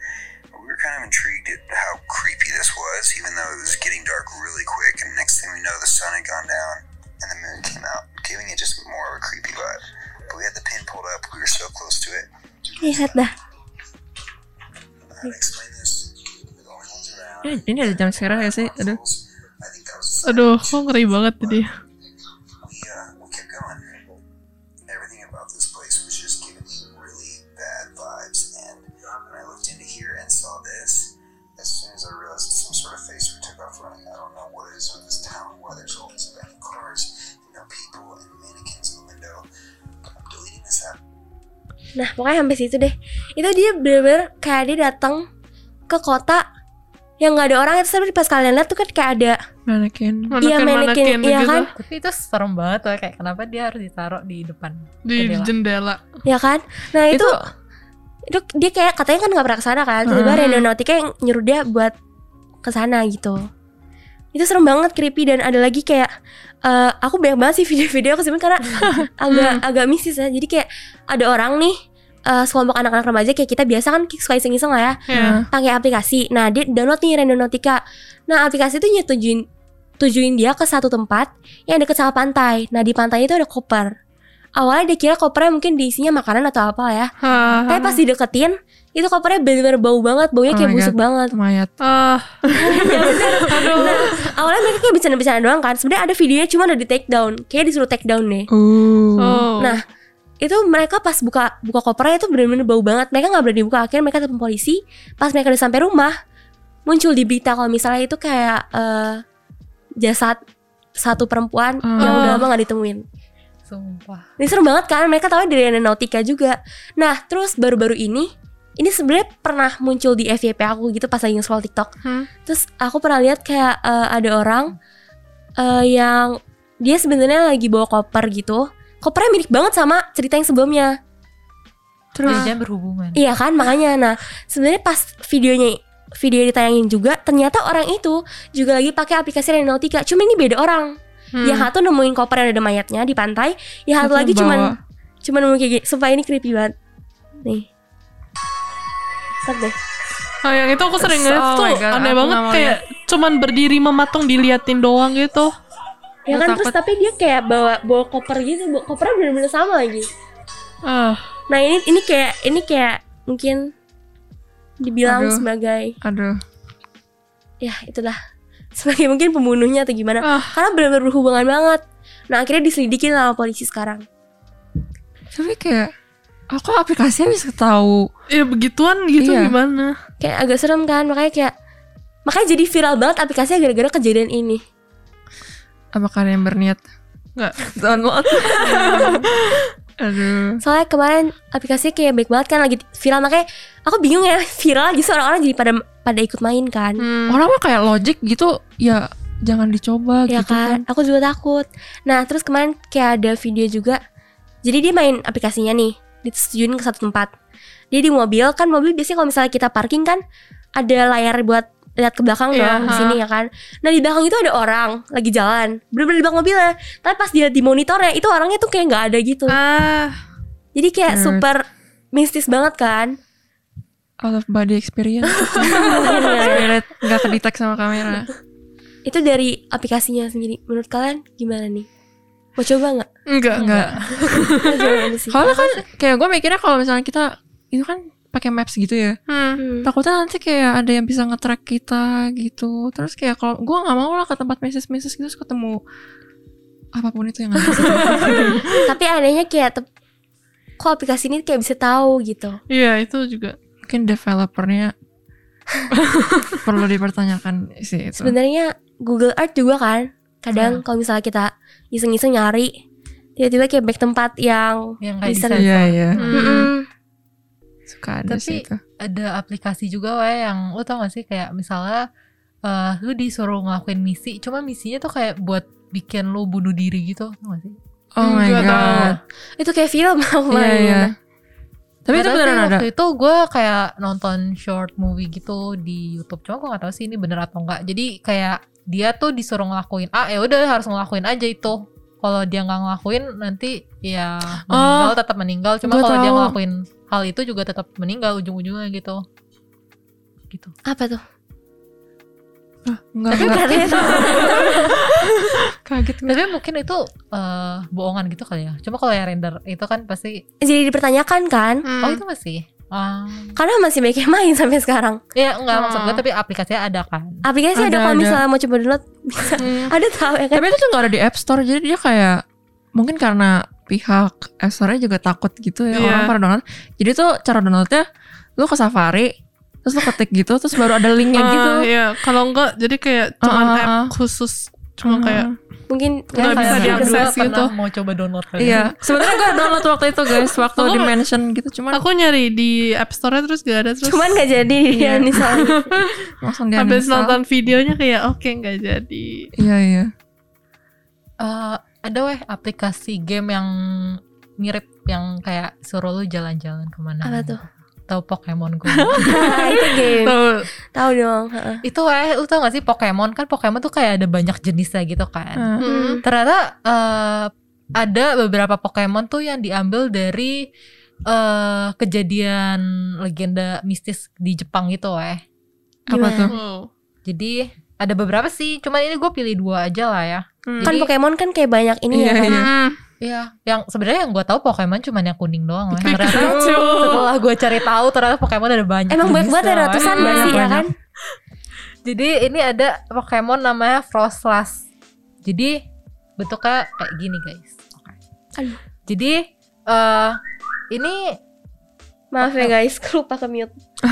But we were kind of intrigued at how creepy this was, even though it was getting dark really quick. And next thing we know, the sun had gone down and the moon came out, giving it just more of a creepy vibe. But we had the pin pulled up, we were so close to it. Lihat dah. How explain this? We're the only ones around. Ini, ini ada jam sekarang ya sih? Aduh. I think that was Aduh, kok ngeri banget tadi. Nah pokoknya sampai situ deh Itu dia bener-bener kayak dia datang ke kota yang nggak ada orang itu tapi pas kalian lihat tuh kan kayak ada Manekin. Iya, manekin, iya gitu kan? Tapi itu serem banget tuh kayak kenapa dia harus ditaruh di depan di jendela. jendela. ya kan nah itu Itu itu dia kayak katanya kan nggak pernah ke sana kan tiba-tiba Hmm. Randonautica yang nyuruh dia buat ke sana gitu itu serem banget creepy dan ada lagi kayak eh, aku banyak banget sih video-video aku karena agak agak mistis ya jadi kayak ada orang nih eh, sekelompok anak-anak remaja kayak kita biasa kan suka iseng-iseng lah ya Ya. pakai aplikasi. Nah, dia download nih Randonautica. Nah, aplikasi itu nyetujuin tujuin dia ke satu tempat yang deket sama pantai. Nah, di pantai itu ada koper. Awalnya dia kira kopernya mungkin diisinya makanan atau apa ya. Tapi pas dideketin, itu kopernya bener-bener bau banget, baunya Oh kayak busuk banget. mayat. Ah, ya. Nah, awalnya mereka kayak bercanda-bercanda doang kan. Sebenarnya ada videonya cuma udah di take down. Kayak disuruh take down deh. Uh. oh. Nah, itu mereka pas buka buka kopernya itu bener-bener bau banget. Mereka nggak berani buka. Akhirnya mereka telepon polisi. Pas mereka udah sampai rumah, muncul di berita kalau misalnya itu kayak eh, jasad satu perempuan yang Oh. udah lama nggak ditemuin. Sumpah. Ini serem banget kan. Mereka tahu dari Nautica juga. Nah, terus baru-baru ini ini sebenarnya pernah muncul di FYP aku gitu pas lagi scroll TikTok. Hmm. Terus aku pernah lihat kayak eh, ada orang eh, yang dia sebenarnya lagi bawa koper gitu. Kopernya mirip banget sama cerita yang sebelumnya. Terus berhubungan. Iya kan makanya nah sebenarnya pas videonya video ditayangin juga ternyata orang itu juga lagi pakai aplikasi Renautica cuma ini beda orang Hmm. yang satu nemuin koper yang ada mayatnya di pantai yang satu lagi bawa. cuman cuman nemu kayak gini sumpah ini creepy banget nih Stop deh. Oh, yang itu aku sering Oh ngeliat tuh my God, aneh banget kayak cuman berdiri mematung diliatin doang gitu. ya kan terus tapi dia kayak bawa bawa koper gitu bawa kopernya bener-bener sama lagi. Ah, nah ini ini kayak ini kayak mungkin dibilang Aduh. sebagai Aduh. ya itulah. Sebagai mungkin pembunuhnya atau gimana. Ah. karena benar-benar berhubungan banget. Nah akhirnya diselidikin sama polisi sekarang. Tapi kayak aku aplikasinya bisa tahu. ya begituan gitu Iya. gimana? kayak agak serem kan makanya kayak makanya jadi viral banget aplikasinya gara-gara kejadian ini Apa kalian berniat? Nggak. Download. Aduh. soalnya kemarin aplikasinya kayak baik banget kan lagi viral makanya aku bingung ya viral justru orang-orang jadi pada pada ikut main kan Hmm. Orang mah kayak logic gitu ya jangan dicoba ya gitu kan kan. aku juga takut nah terus kemarin kayak ada video juga jadi dia main aplikasinya nih disetujuin ke satu tempat. Dia di mobil kan mobil biasanya kalau misalnya kita parking kan ada layar buat lihat ke belakang Iya, dong di sini ya kan? Nah di belakang itu ada orang lagi jalan bener-bener di belakang mobilnya. Tapi pas dia di monitornya itu orangnya tuh kayak nggak ada gitu. Ah, jadi kayak Nerd. super mistis banget kan? Out of body experience. Spirit nggak kedetek sama kamera. itu dari aplikasinya sendiri. Menurut kalian gimana nih mau coba nggak enggak. Enggak. Sih Soalnya kan kayak gue mikirnya kalau misalnya kita itu kan pakai maps gitu ya. Hmm. Hmm. Takutnya nanti kayak ada yang bisa nge-track kita gitu. Terus kayak kalau gue nggak mau lah ke tempat meses-meses gitu terus ketemu apa pun itu yang ada. tapi anehnya kayak tep- kok aplikasi ini kayak bisa tahu gitu Iya, itu juga. Mungkin developernya perlu dipertanyakan sih itu. sebenarnya Google Earth juga kan kadang kalau misalnya kita iseng-iseng nyari tiba-tiba kayak back tempat yang Yang kayak Bisa. di Iya iya. Hmm. Mm-mm. Suka ada Tapi- sih itu. ada aplikasi juga weh yang lu tau gak sih kayak misalnya eh lu disuruh ngelakuin misi cuma misinya tuh kayak buat bikin lu bunuh diri gitu tau gak sih Oh my Nggak tahu. god. itu kayak film Iya main iya. Tapi itu beneran sih, ada. waktu itu gue kayak nonton short movie gitu di YouTube cuma gue gak tahu sih ini bener atau enggak jadi kayak dia tuh disuruh ngelakuin ah ya udah harus ngelakuin aja itu. Kalau dia nggak ngelakuin nanti ya meninggal tetap meninggal. Cuma kalau dia ngelakuin hal itu juga tetap meninggal ujung-ujungnya gitu. Gitu. Apa tuh? Enggak tapi enggak. Kaget gue. tapi mungkin itu eh, bohongan gitu kali ya. Cuma kalau yang render itu kan pasti jadi dipertanyakan kan? Hmm. oh itu masih Ah. karena masih banyak yang main sampai sekarang ya enggak maksud gue Oh. tapi aplikasinya ada kan aplikasi ada, Ada, kalau ada. misalnya mau coba download bisa Hmm. ada tahu ya kan Tapi itu tuh nggak ada di App Store jadi dia kayak mungkin karena pihak App Store-nya juga takut gitu ya Iya. orang pada download. Jadi tuh cara downloadnya lu ke Safari terus lu ketik gitu terus baru ada linknya Ah, gitu. Iya, kalau enggak jadi kayak cuman Ah, ah, app ah. khusus cuma Ah. kayak mungkin Nggak bisa kayak diakses gitu. mau coba download kali ya. Iya, sebenarnya gue download waktu itu guys, waktu Aku- di mention gitu, cuman aku nyari di App Store terus gak ada terus cuman nggak jadi Iya. ya misalnya langsung dia habis nonton videonya kayak oke nggak jadi. Iya iya. Eh, ada weh aplikasi game yang mirip yang kayak suruh lu jalan-jalan ke mana apa tuh tahu Pokemon Go itu game Tahu dong heeh. itu weh lu tau gak sih Pokemon kan Pokemon tuh kayak ada banyak jenisnya gitu kan Hmm. Hmm. ternyata eh, ada beberapa Pokemon tuh yang diambil dari eh kejadian legenda mistis di Jepang gitu weh Apa Gimana? tuh? Jadi ada beberapa sih cuman ini gue pilih dua aja lah ya Hmm. kan Jadi- Pokemon kan kayak banyak ini ya Iya, kan? iya. Hmm. Iya, yang sebenarnya yang gue tahu Pokemon cuma yang kuning doang. Pikachu. Ternyata setelah gue cari tahu ternyata Pokemon ada banyak. emang banyak banget ratusan Iya, nggak sih ya banyak. kan Jadi ini ada Pokemon namanya Frostlass. Jadi bentuknya kayak gini guys. Aduh. Jadi eh ini maaf ya guys lupa ke mute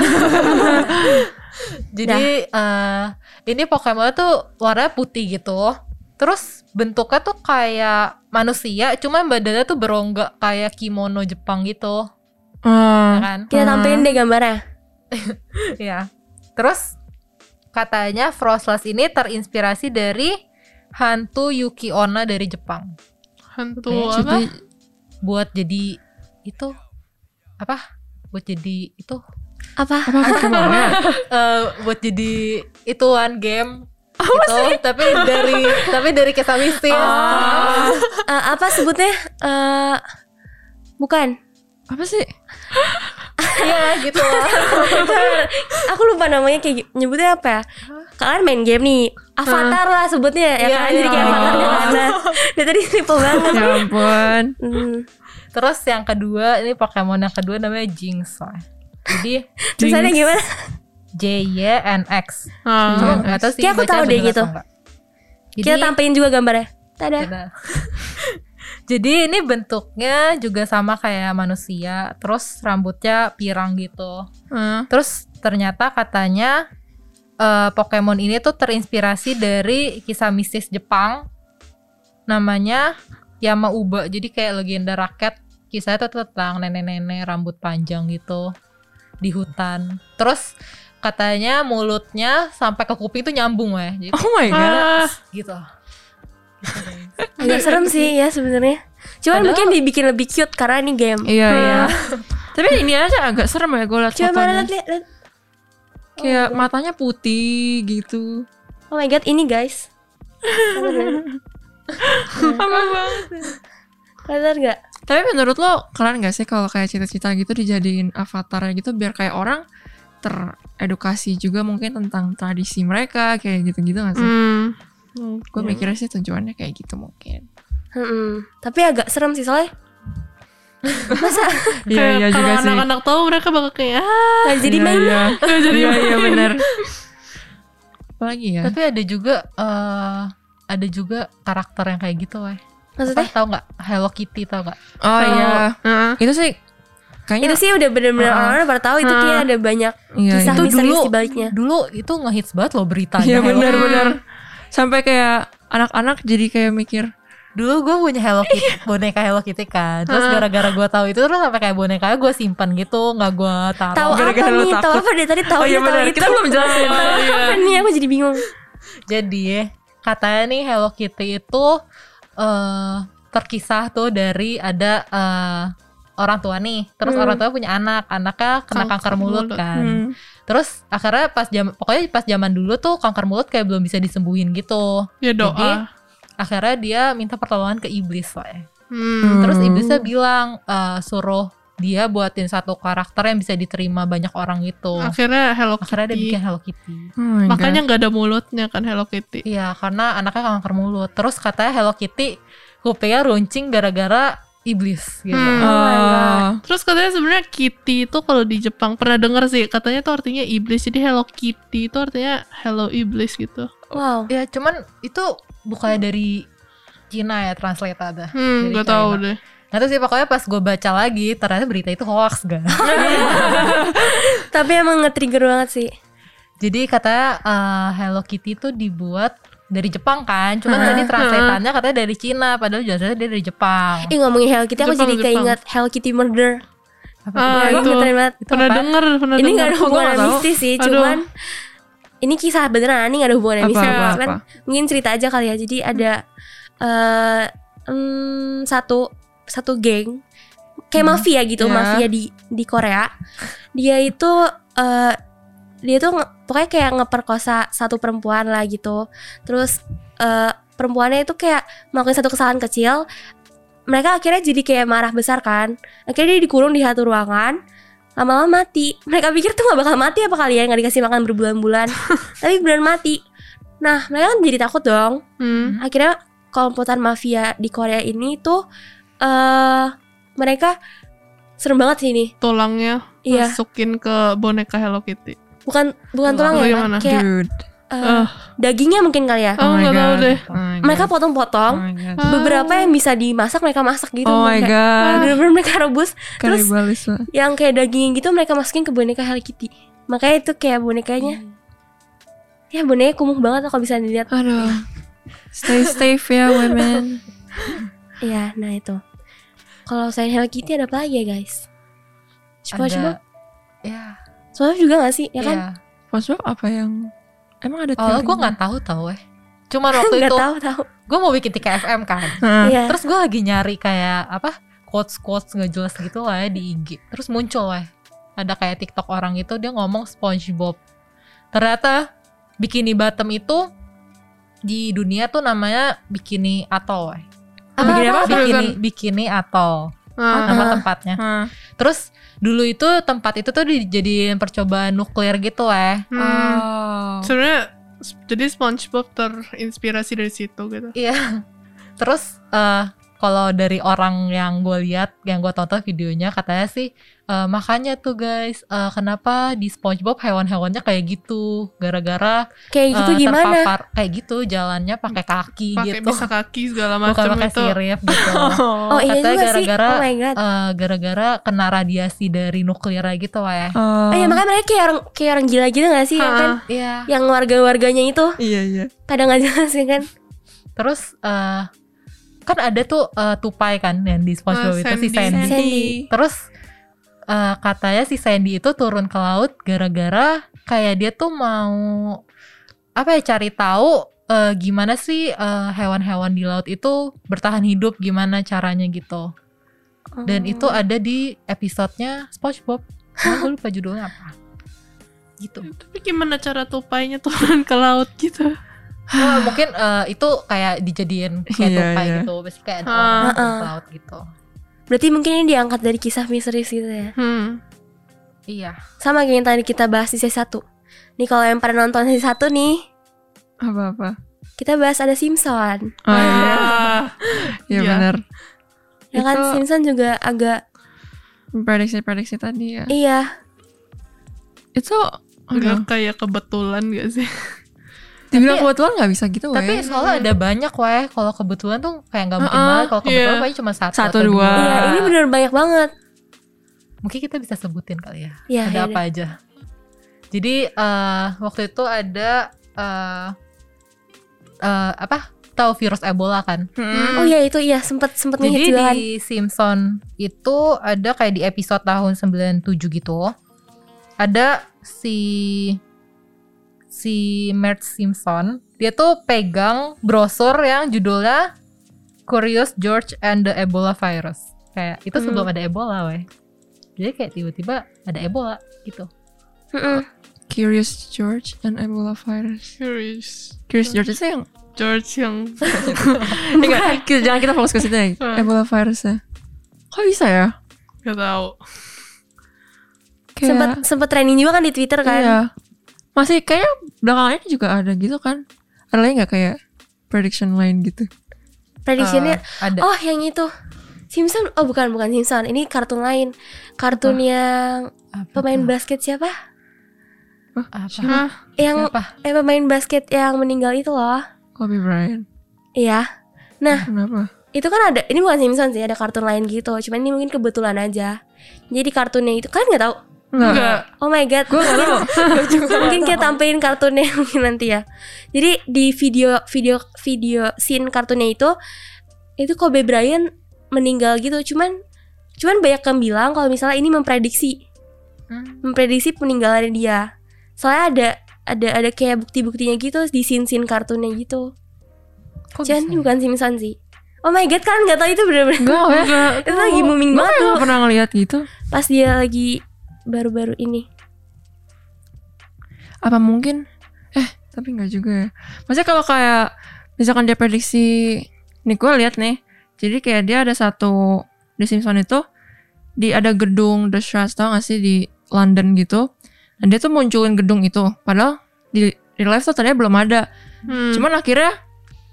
jadi eh ini Pokemon tuh warna putih gitu. Terus bentuknya tuh kayak manusia, cuma badannya tuh berongga kayak kimono Jepang gitu. Ah. ya kan? Kita tampilin deh gambarnya. Ya. Terus katanya Frostless ini terinspirasi dari hantu Yuki Onna dari Jepang. Hantu apa? Jadi Buat jadi itu apa? Buat jadi itu Apa? apa Pokemon eh buat jadi ituan game gitu, tapi dari tapi dari kisah mistis. Eh, apa sebutnya? Eh bukan. Apa sih? Iya gitu. Aku lupa namanya kayak nyebutnya apa ya? Kalian main game nih, Avatar lah sebutnya ya Iya, kan? Jadi iya. kayak Avatar di mana? Dari tadi simple banget. Ya ampun. Hmm. Terus yang kedua ini Pokemon yang kedua namanya Jinx. Jadi Tulisannya gimana? J Y N X. Cuma nggak tahu sih. Kayak aku tahu deh gitu. Jadi, Kita tampilin juga gambarnya. Tada. Jadi ini bentuknya juga sama kayak manusia, terus rambutnya pirang gitu. Ah. Terus ternyata katanya eh, Pokemon ini tuh terinspirasi dari kisah mistis Jepang namanya Yamauba. Jadi kayak legenda rakyat. Kisahnya tuh tentang nenek-nenek rambut panjang gitu di hutan. Terus katanya mulutnya sampai ke kuping tuh nyambung weh. Jadi Oh my god. Ah, gitu. Agak serem sih ya sebenarnya. Cuman Padahal- mungkin dibikin lebih cute karena ini game. Iya iya. Tapi ini aja agak serem ya gue liat Coba fotonya. lihat lihat. lihat. Kayak matanya putih gitu. Oh my god, ini guys. Apa banget. Kelihatan nggak? Tapi menurut lo keren gak sih kalau kayak cita-cita gitu dijadiin avatar gitu biar kayak orang teredukasi juga mungkin tentang tradisi mereka kayak gitu-gitu gak sih? hmm. Gue mikirnya sih tujuannya kayak gitu mungkin. Hmm, Tapi agak serem sih soalnya. Masa Iya iya kalau sih. anak-anak tahu mereka bakal kayak ah, nggak jadi Iya, main? Iya jadi iya iya benar. Apalagi ya? Tapi ada juga eh ada juga karakter yang kayak gitu weh. Maksudnya? Apa tahu nggak Hello Kitty tau nggak? Oh iya. Heeh. Itu sih kayaknya Itu sih udah bener-bener Ah. orang-orang pada tahu itu kayak ada banyak iya, kisah Itu misterius dulu- di baliknya. Dulu itu ngehits banget loh beritanya. Iya Hello benar Kitty. benar. Sampai kayak anak-anak jadi kayak mikir Dulu gue punya Hello Kitty, boneka Hello Kitty kan. Terus gara-gara gue tahu itu terus sampai kayak bonekanya gue simpan gitu, nggak gue taruh. Tahu apa lu nih? Tahu apa deh tadi tahu Oh iya tahu benar. itu. Kita belum jelasin. Tahu apa nih? Aku jadi bingung. Jadi katanya nih Hello Kitty itu eh terkisah tuh dari ada eh, orang tua nih. Terus Hmm. orang tua punya anak, anaknya kena Kanker kanker mulut mulut. kan. Hmm. Terus akhirnya pas jam pokoknya pas zaman dulu tuh kanker mulut kayak belum bisa disembuhin gitu. ya doa. Jadi, Akhirnya dia minta pertolongan ke iblis lah ya. Hmm. Terus iblisnya bilang eh, suruh dia buatin satu karakter yang bisa diterima banyak orang gitu. Akhirnya Hello Kitty. Akhirnya dia bikin Hello Kitty. Oh Makanya nggak ada mulutnya kan Hello Kitty. Iya, karena anaknya kanker mulut. Terus katanya Hello Kitty kupingnya runcing gara-gara iblis gitu. Hmm. Oh. Terus katanya sebenarnya Kitty itu kalau di Jepang pernah dengar sih katanya tuh artinya iblis. Jadi Hello Kitty itu artinya Hello iblis gitu. Wow. Ya, cuman itu bukannya dari Cina ya translate ada. Hmm, Dari gak tahu China. deh. Nah terus sih pokoknya pas gue baca lagi ternyata berita itu hoax gak. Tapi emang nge-trigger banget sih. Jadi katanya eh, Hello Kitty itu dibuat dari Jepang kan, cuman Heeh. tadi translatannya katanya dari Cina, padahal jelasnya dia dari Jepang. Ih ngomongin Hello Kitty aku Jepang, jadi Jepang. keinget Hello Kitty Murder. Apa Ah, itu. banget. Itu Pernah denger, pernah Ini denger. gak ada hubungan nggak mistis sih, Aduh. cuman ini kisah beneran, ini gak ada hubungan Apa, mistis. apa, Cuman apa? mungkin cerita aja kali ya. Jadi ada eh hmm, satu satu geng kayak mafia gitu, Ya. mafia di di Korea. Dia itu eh dia tuh pokoknya kayak ngeperkosa satu perempuan lah gitu. Terus eh perempuannya itu kayak melakukan satu kesalahan kecil. Mereka akhirnya jadi kayak marah besar kan. Akhirnya dia dikurung di satu ruangan. Lama-lama mati. Mereka pikir tuh gak bakal mati apa kalian nggak dikasih makan berbulan-bulan. Tapi beneran mati. Nah mereka kan jadi takut dong Hmm. akhirnya komputan mafia di Korea ini tuh eh mereka serem banget sih ini. Tulangnya Iya, masukin ke boneka Hello Kitty. Bukan bukan tulang ya, kayak Dude. eh, Ah. dagingnya mungkin kali ya. Oh, my nggak tahu God. deh. Oh my Mereka God. potong-potong. Oh my God. Ah. Beberapa yang bisa dimasak mereka masak gitu. Oh my Kayak god. Bener-bener mereka rebus. Terus yang kayak daging gitu mereka masukin ke boneka Hello Kitty. Makanya itu kayak bonekanya. Ya bonekanya kumuh banget kalau bisa dilihat. Aduh. Stay safe ya women. Iya, nah itu. Kalau selain Hello Kitty ada apa lagi ya guys? Ada ya SpongeBob juga gak sih? Ya kan? iya. SpongeBob apa yang emang ada Oh, gue nggak tahu tahu eh. Cuman waktu Gak itu tahu tahu. gue mau bikin tiga FM kan. Hah. Iya. Terus gue lagi nyari kayak apa quotes quotes nggak jelas gitu lah ya di IG. Terus muncul lah ada kayak TikTok orang itu dia ngomong SpongeBob. Ternyata bikini bottom itu di dunia tuh namanya bikini atol. weh. Apa, Bikini apa? Bikini bikini atol Ah, nama Ah. tempatnya. Hah. Terus dulu itu tempat itu tuh dijadiin percobaan nuklir gitu weh. hmm. Oh. Sebenarnya jadi SpongeBob terinspirasi dari situ gitu. Iya. Terus eh kalau dari orang yang gue lihat, yang gue tonton videonya, katanya sih eh, makanya tuh guys, eh, kenapa di SpongeBob hewan-hewannya kayak gitu, gara-gara Kayak gitu eh, gimana? terpapar kayak gitu, jalannya pakai kaki Pakai gitu, bisa kaki segala bukan macam pakai itu. sirip gitu. Oh iya katanya juga sih. gara-gara, Oh my god. Eh, gara-gara kena radiasi dari nuklir gitu ya. Oh. Oh iya makanya mereka kayak orang kayak orang gila gitu gak sih? Ya kan? Ah. Iya. Yang warga-warganya itu Iya iya. kadang jelas ya kan? Terus eh, kan ada tuh eh, tupai kan yang di SpongeBob Ah, itu si Sandy. Sandy. Sandy. Terus eh, katanya si Sandy itu turun ke laut gara-gara kayak dia tuh mau apa ya cari tahu eh, gimana sih eh, hewan-hewan di laut itu bertahan hidup gimana caranya gitu. Dan itu Oh. ada di episodenya SpongeBob. Cuma gue lupa judulnya apa. Gitu. Tapi gimana cara tupainya turun ke laut gitu? Oh, mungkin eh, itu kayak dijadiin kayak Iya, tupai iya. gitu. Terus kayak ada Ah. laut gitu. Berarti mungkin ini diangkat dari kisah misterius gitu ya. Hmm. Iya. Sama kayak yang tadi kita bahas di sesi 1. Nih kalau yang pernah nonton sesi 1 nih, Apa apa? kita bahas ada Simpson. Oh iya. Ah. Iya Iya. benar. Ya kan Itu- Simpson juga agak Prediksi-prediksi tadi ya. iya. Itu aduh, kayak kebetulan gak sih? dibilang Tapi- kebetulan nggak bisa gitu Tapi weh. soalnya ada banyak weh. Kalau kebetulan tuh kayak nggak mungkin Uh-uh, banget. Kalau kebetulan iya. paling cuma satu, Satu, atau dua. Iya, ini bener banyak banget. Mungkin kita bisa sebutin kali ya. Iya, ada iya apa aja. Jadi eh, waktu itu ada eh eh, apa? Tahu virus Ebola kan? Hmm. Oh iya itu iya sempet sempet Jadi ngehit juga kan. di Simpson itu ada kayak di episode tahun 97 gitu. Ada si si Mert Simpson, dia tuh pegang brosur yang judulnya Curious George and the Ebola Virus. Kayak itu Hmm. sebelum ada Ebola, weh. Jadi kayak tiba-tiba ada Ebola gitu. Mm-mm. Curious George and Ebola virus. Curious. Curious George itu yang George yang Enggak, jangan kita fokus ke situ ya. Ebola virus ya. Kok bisa ya? gak tahu. Kayak, Sempet sempet trending juga kan di Twitter kan. Iya. Masih kayak belakangan ini juga ada gitu kan. Ada lagi nggak kayak prediction lain gitu? Prediksinya Eh, ada Oh yang itu Simpson Oh bukan bukan Simpson Ini kartun lain Kartun yang apa Pemain tuh? basket siapa apa? Hah? Yang Siapa? Eh pemain basket yang meninggal itu loh Kobe Bryant. Iya Nah Kenapa? itu kan ada Ini bukan Simpson sih Ada kartun lain gitu Cuman ini mungkin kebetulan aja Jadi kartunnya itu Kalian gak tahu Enggak. Oh my god Gue gak tau. Mungkin kita tampilin kartunnya mungkin nanti ya Jadi di video Video Video Scene kartunnya itu Itu Kobe Bryant Meninggal gitu Cuman Cuman banyak yang bilang Kalau misalnya ini memprediksi Hmm. memprediksi peninggalannya dia. Soalnya ada ada ada kayak bukti-buktinya gitu di scene-scene kartunnya gitu. Kok Cuman bisa? bukan Simpson sih. Oh my god kan nggak tahu itu bener-bener Enggak ya. itu lagi booming Gue banget kayak tuh gak pernah ngeliat gitu. pas dia lagi baru-baru ini. Apa mungkin? Eh, tapi nggak juga ya. Maksudnya kalau kayak misalkan dia prediksi, nih gue lihat nih. Jadi kayak dia ada satu di Simpson itu di ada gedung The Shrubs tau gak sih di London gitu. Dan dia tuh munculin gedung itu. Padahal di di live tuh tadinya belum ada. Hmm. Cuman akhirnya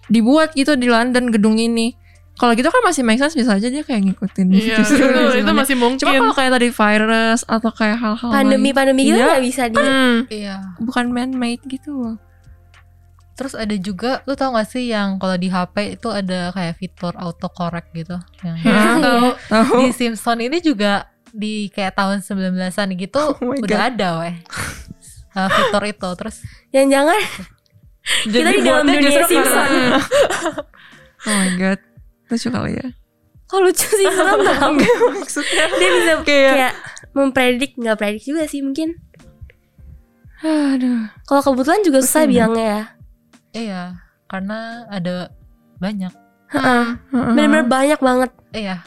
dibuat gitu di London gedung ini. Kalau gitu kan masih make sense bisa aja dia kayak ngikutin. Iya, justru itu, itu sebenarnya. masih mungkin. Cuma kalau kayak tadi virus atau kayak hal-hal Pandemi-pandemi gitu Iya. nggak bisa di Hmm. Iya. bukan man made gitu loh. Terus ada juga, lu tau gak sih yang kalau di HP itu ada kayak fitur autocorrect gitu. Yang. Tahu? di Simpson ini juga di kayak tahun 19-an gitu Oh udah God. ada weh. Uh, fitur itu terus Jangan-jangan Jadi di dalam dunia Simpson. karena- oh my god, lucu kali ya. Kok lucu sih serem tau Maksudnya Dia bisa Kayak- kayak mempredik nggak predik juga sih mungkin Aduh. Kalau kebetulan juga susah ya. bilangnya ya Iya, karena ada banyak. Bener-bener banyak banget Iya,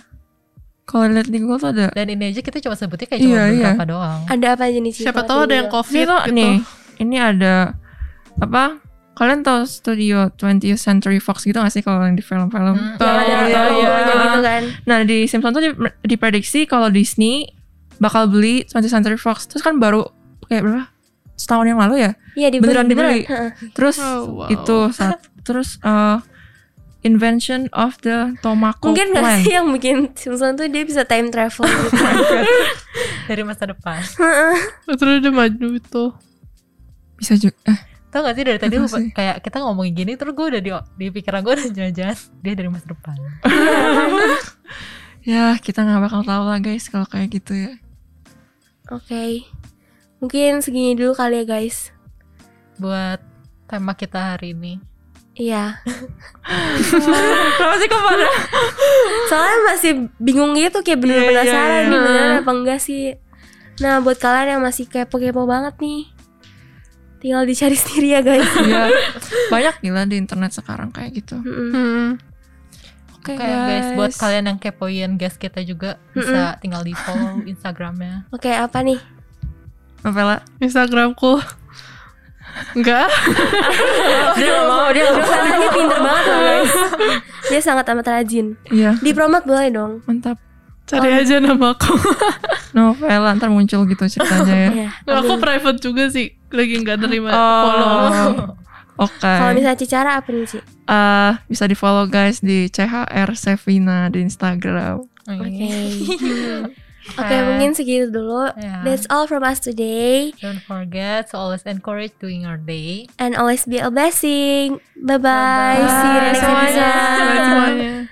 Kalau lihat di Google tuh ada dan ini aja kita cuma sebutnya kayak cuma Iya, iya. beberapa doang. Ada apa aja nih? Siapa tahu ada yang covid Ini tuh gitu. nih, ini ada apa? Kalian tahu studio 20th Century Fox gitu gak sih kalau yang di film-film? Hmm, Tuh, Yang ada iya, logo iya. gitu kan Nah di Simpsons tuh di- diprediksi kalau Disney bakal beli 20th Century Fox. Terus kan baru kayak berapa? Setahun yang lalu ya. Iya dibeli Beneran dibeli. Terus Oh, wow. itu saat terus eh, invention of the tobacco Mungkin gak plant. sih yang bikin Simpson tuh dia bisa time travel gitu Dari masa depan. Terus dia maju itu. Bisa juga. Eh, Tau gak sih dari tadi lupa, sih? kayak kita ngomongin gini terus gue udah di, di pikiran gue udah jangan-jangan dia dari masa depan. ya kita nggak bakal tahu lah guys kalau kayak gitu ya. Oke Mungkin segini dulu kali ya guys Buat tema kita hari ini. Iya Kenapa sih ke mana? Soalnya masih bingung gitu kayak bener Iya, iya, penasaran iya. nih beneran apa enggak sih Nah buat kalian yang masih kepo-kepo banget nih Tinggal dicari sendiri ya guys Iya. Banyak gila di internet sekarang kayak gitu. Mm-mm. Hmm. Oke Oke guys, buat kalian yang kepoin guys kita juga bisa tinggal di follow Instagramnya. Oke apa nih? Novela. Instagramku. Enggak. dia nggak mau dia nggak mau. Karena dia pinter banget loh guys Dia sangat amat rajin Iya Di promote boleh dong mantap. Cari aja nama aku. Novela ntar muncul gitu ceritanya ya. Iya aku private juga sih. Lagi nggak terima Oh. follow. Oke. Kalau misalnya Cicara apa nih sih? Eh, bisa di follow guys di CHR Sevina di Instagram. Oke Oke Oke. mungkin segitu dulu Ya. That's all from us today Don't forget to always encourage doing your day. And always be a blessing Bye-bye Bye-bye. See you in the next episode Semuanya.